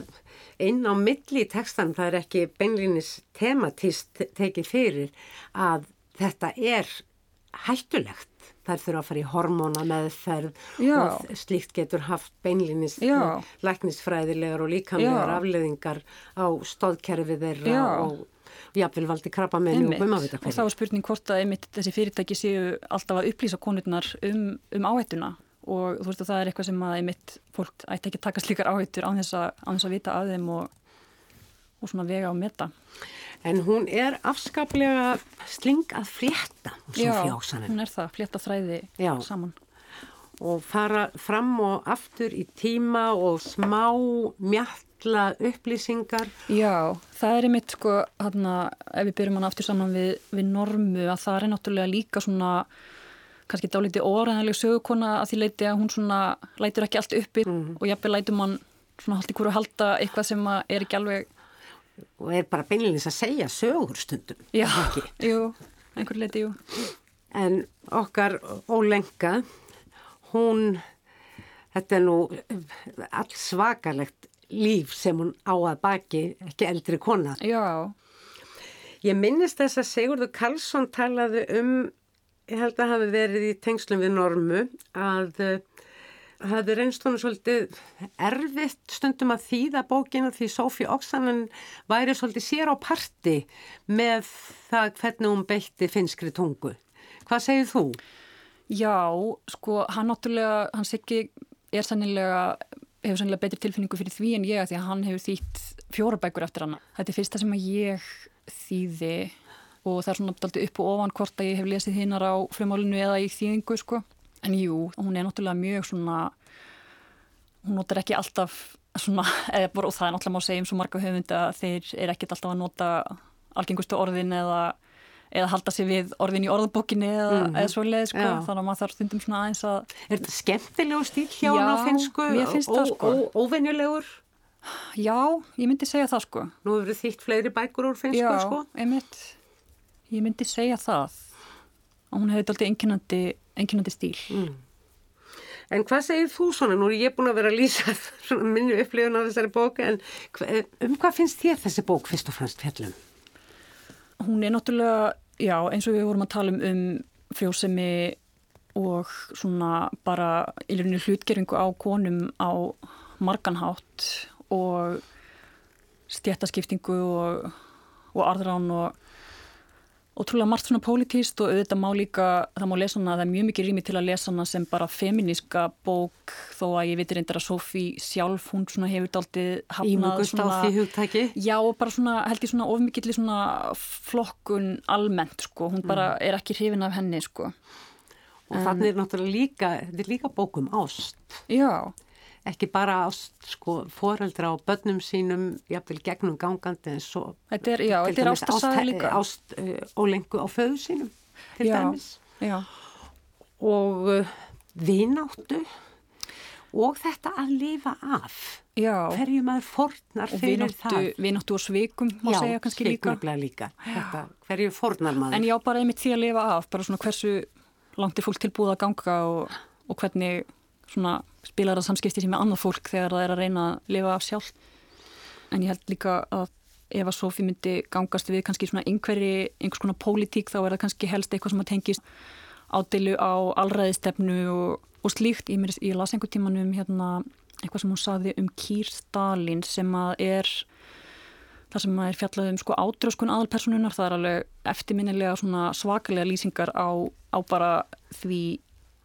[SPEAKER 1] inn á milli í textan, það er ekki beinlinis tematist tekið fyrir að þetta er hættulegt. Það þurfa að fara í hormóna meðferð Já. og slíkt getur haft beinlinis læknisfræðilegar og líkamlegar Já. afleðingar á stóðkerfið þeirra Já. og jafnvel valdi krabba með nú um að vita hverju.
[SPEAKER 4] Og þá er spurning hvort að einmitt þessi fyrirtæki séu alltaf að upplýsa konurnar um, um áhættuna og þú veist að það er eitthvað sem að einmitt fólk ætti ekki að taka slíkar áhættur á þess að, á þess að vita af þeim og, og svona vega og meta.
[SPEAKER 1] En hún er afskaplega sling að flétta
[SPEAKER 4] Já, hún er það, flétta þræði Já. saman.
[SPEAKER 1] Og fara fram og aftur í tíma og smá mjall alla upplýsingar.
[SPEAKER 4] Já, það er einmitt sko, hérna, ef við byrjum hann aftur saman við, við normu, að það er náttúrulega líka svona, kannski dálítið óræðanlega sögukona að því leiti að hún svona lætur ekki allt uppi mm. og jafnveg lætur mann svona haldt í hverju halda eitthvað sem er ekki alveg...
[SPEAKER 1] Og er bara beinleins að segja sögur stundum.
[SPEAKER 4] Já, jú, einhver leiti, jú.
[SPEAKER 1] En okkar ólenga, hún, þetta er nú alls svakalegt líf sem hún á að baki, ekki eldri kona.
[SPEAKER 4] Já.
[SPEAKER 1] Ég minnist þess að Sigurður Karlsson talaði um, ég held að hafi verið í tengslum við normu, að hafi reynst hún svolítið erfitt stundum að þýða bókina því Sófí Oksanen væri svolítið sér á parti með það hvernig hún beitti finskri tungu. Hvað segir þú?
[SPEAKER 4] Já, sko, hann náttúrulega, hann Siggi er sannilega hefur sannlega betri tilfinningu fyrir því en ég að því að hann hefur þýtt fjóra bækur eftir hann. Þetta er fyrsta sem að ég þýði og það er svona alltaf upp og ofan hvort að ég hef lesið hinnar á flumálinu eða í þýðingu sko. En jú, hún er náttúrulega mjög svona, hún notar ekki alltaf svona, eða bara, og það er náttúrulega má segja um svo marga höfund að þeir er ekkit alltaf að nota algengustu orðin eða eða halda sér við orðin í orðbókinni eða, mm -hmm. eða svo leið sko, þannig að maður þarf stundum svona aðeins að
[SPEAKER 1] Er þetta skemmtilegu stíl hjá hann á finsku? Já, mér finnst það sko Óvenjulegur?
[SPEAKER 4] Já, ég myndi segja það sko
[SPEAKER 1] Nú hefur þitt fleiri bækur úr finsku
[SPEAKER 4] Já,
[SPEAKER 1] sko
[SPEAKER 4] Já, einmitt Ég myndi segja það og hún hefði alltaf enginandi, enginandi stíl mm.
[SPEAKER 1] En hvað segir þú svona? Nú er ég búin að vera að lýsa minni upplifun á þessari bók en um hvað finnst þér þessi bók fyrst og fremst fjallum?
[SPEAKER 4] Hún er náttúrulega, já, eins og við vorum að tala um um frjósemi og svona bara rauninu hlutgeringu á konum á marganhátt og stjættaskiptingu og, og arðrán og ótrúlega margt svona pólitíst og auðvitað má líka, það má lesa hana, það er mjög mikið rými til að lesa hana sem bara feminíska bók þó að ég veitir reyndar að Sofí sjálf, hún svona hefur daldið
[SPEAKER 1] hafnað Ímugust á því hugtæki
[SPEAKER 4] Já og bara svona held ég svona ofmikið svona flokkun almennt sko, hún bara mm. er ekki hrifin af henni sko.
[SPEAKER 1] Og þannig er náttúrulega líka, þetta er líka bókum ást.
[SPEAKER 4] Já
[SPEAKER 1] ekki bara ást sko foreldra á börnum sínum jafnvel gegnum gangandi en svo
[SPEAKER 4] þetta er, já, þetta er ást að sagða líka
[SPEAKER 1] ást ólengu á föðu sínum til já. dæmis Já. og uh, vináttu og þetta að lifa af Já. hverju maður fornar fyrir vináttu, það
[SPEAKER 4] vináttu og svikum má já, segja kannski líka,
[SPEAKER 1] líka. Þetta, hverju fornar maður
[SPEAKER 4] en já bara einmitt því að lifa af bara svona hversu langt er fólk tilbúið að ganga og, og hvernig svona spilar það samskipti sem er annað fólk þegar það er að reyna að lifa af sjálf en ég held líka að ef að Sofí myndi gangast við kannski svona einhverji, einhvers konar pólitík þá er það kannski helst eitthvað sem að tengist ádeilu á allræðistefnu og, og slíkt. Ég, ég las einhver tíman um hérna, eitthvað sem hún saði um Kýr Stalin sem að er það sem að er fjallað um sko ádröskun aðalpersonunar, það er alveg eftirminnilega svakalega lýsingar á, á bara því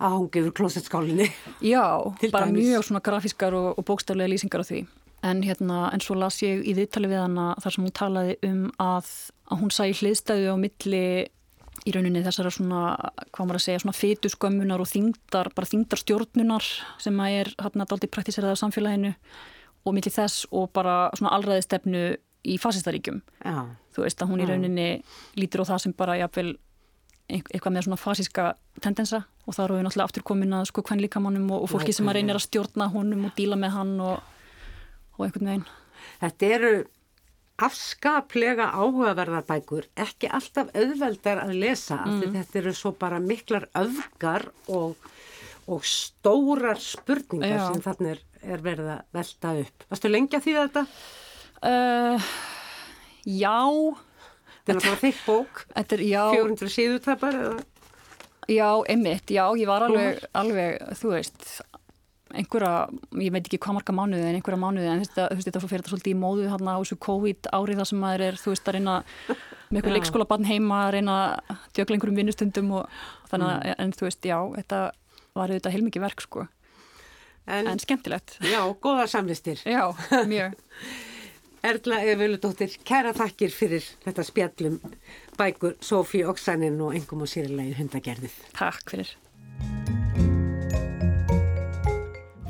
[SPEAKER 1] að hún gefur klósettskálinni.
[SPEAKER 4] Já, bara mjög svona grafískar og, og bókstaflega lýsingar á því. En, hérna, en svo las ég í viðtali við hana þar sem hún talaði um að, að hún sæði hliðstæðu á milli í rauninni þessara svona, hvað maður að segja, svona fytuskömmunar og þingdar, bara þingdarstjórnunar sem að er hérna daldi praktíseraða samfélaginu og milli þess og bara svona allraðistefnu í fasistaríkjum. Já. Þú veist að hún í rauninni lítur á það sem bara jafnvel eitthvað með svona fasíska tendensa og það eru við náttúrulega aftur komin að sko hvern líkamannum og, og fólki sem að reynir að stjórna honum og díla með hann og og einhvern veginn.
[SPEAKER 1] Þetta eru afskaplega áhugaverðar bækur, ekki alltaf auðveldar að lesa mm. af því þetta eru svo bara miklar öfgar og, og stórar spurningar Já. sem þannig er, er verið að velta upp. Varstu lengi að því þetta? Uh,
[SPEAKER 4] já.
[SPEAKER 1] Þetta er náttúrulega þitt bók,
[SPEAKER 4] er,
[SPEAKER 1] 400 síðutapar eða?
[SPEAKER 4] Já, emitt, já, ég var alveg, alveg, þú veist, einhverja, ég veit ekki hvað marga mánuði en einhverja mánuði en þú veist þetta fyrir þetta svolítið í móðu þarna á þessu COVID árið þar sem maður er þú veist að reyna með eitthvað leikskóla barn heima að reyna djögla einhverjum vinnustundum og þannig að mm. en þú veist já, þetta var auðvitað heilmikið verk sko en, en skemmtilegt.
[SPEAKER 1] Já, góða samlistir.
[SPEAKER 4] Já, mjög.
[SPEAKER 1] Erla Eveludóttir, kæra takkir fyrir þetta spjallum bækur Sofí Oksanin og engum og sýrlegi hundagerðið.
[SPEAKER 4] Takk fyrir.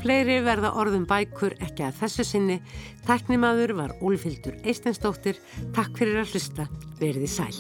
[SPEAKER 1] Fleiri verða orðum bækur ekki að þessu sinni. Tæknimaður var Úlfildur Eistensdóttir. Takk fyrir að hlusta. Verði sæl.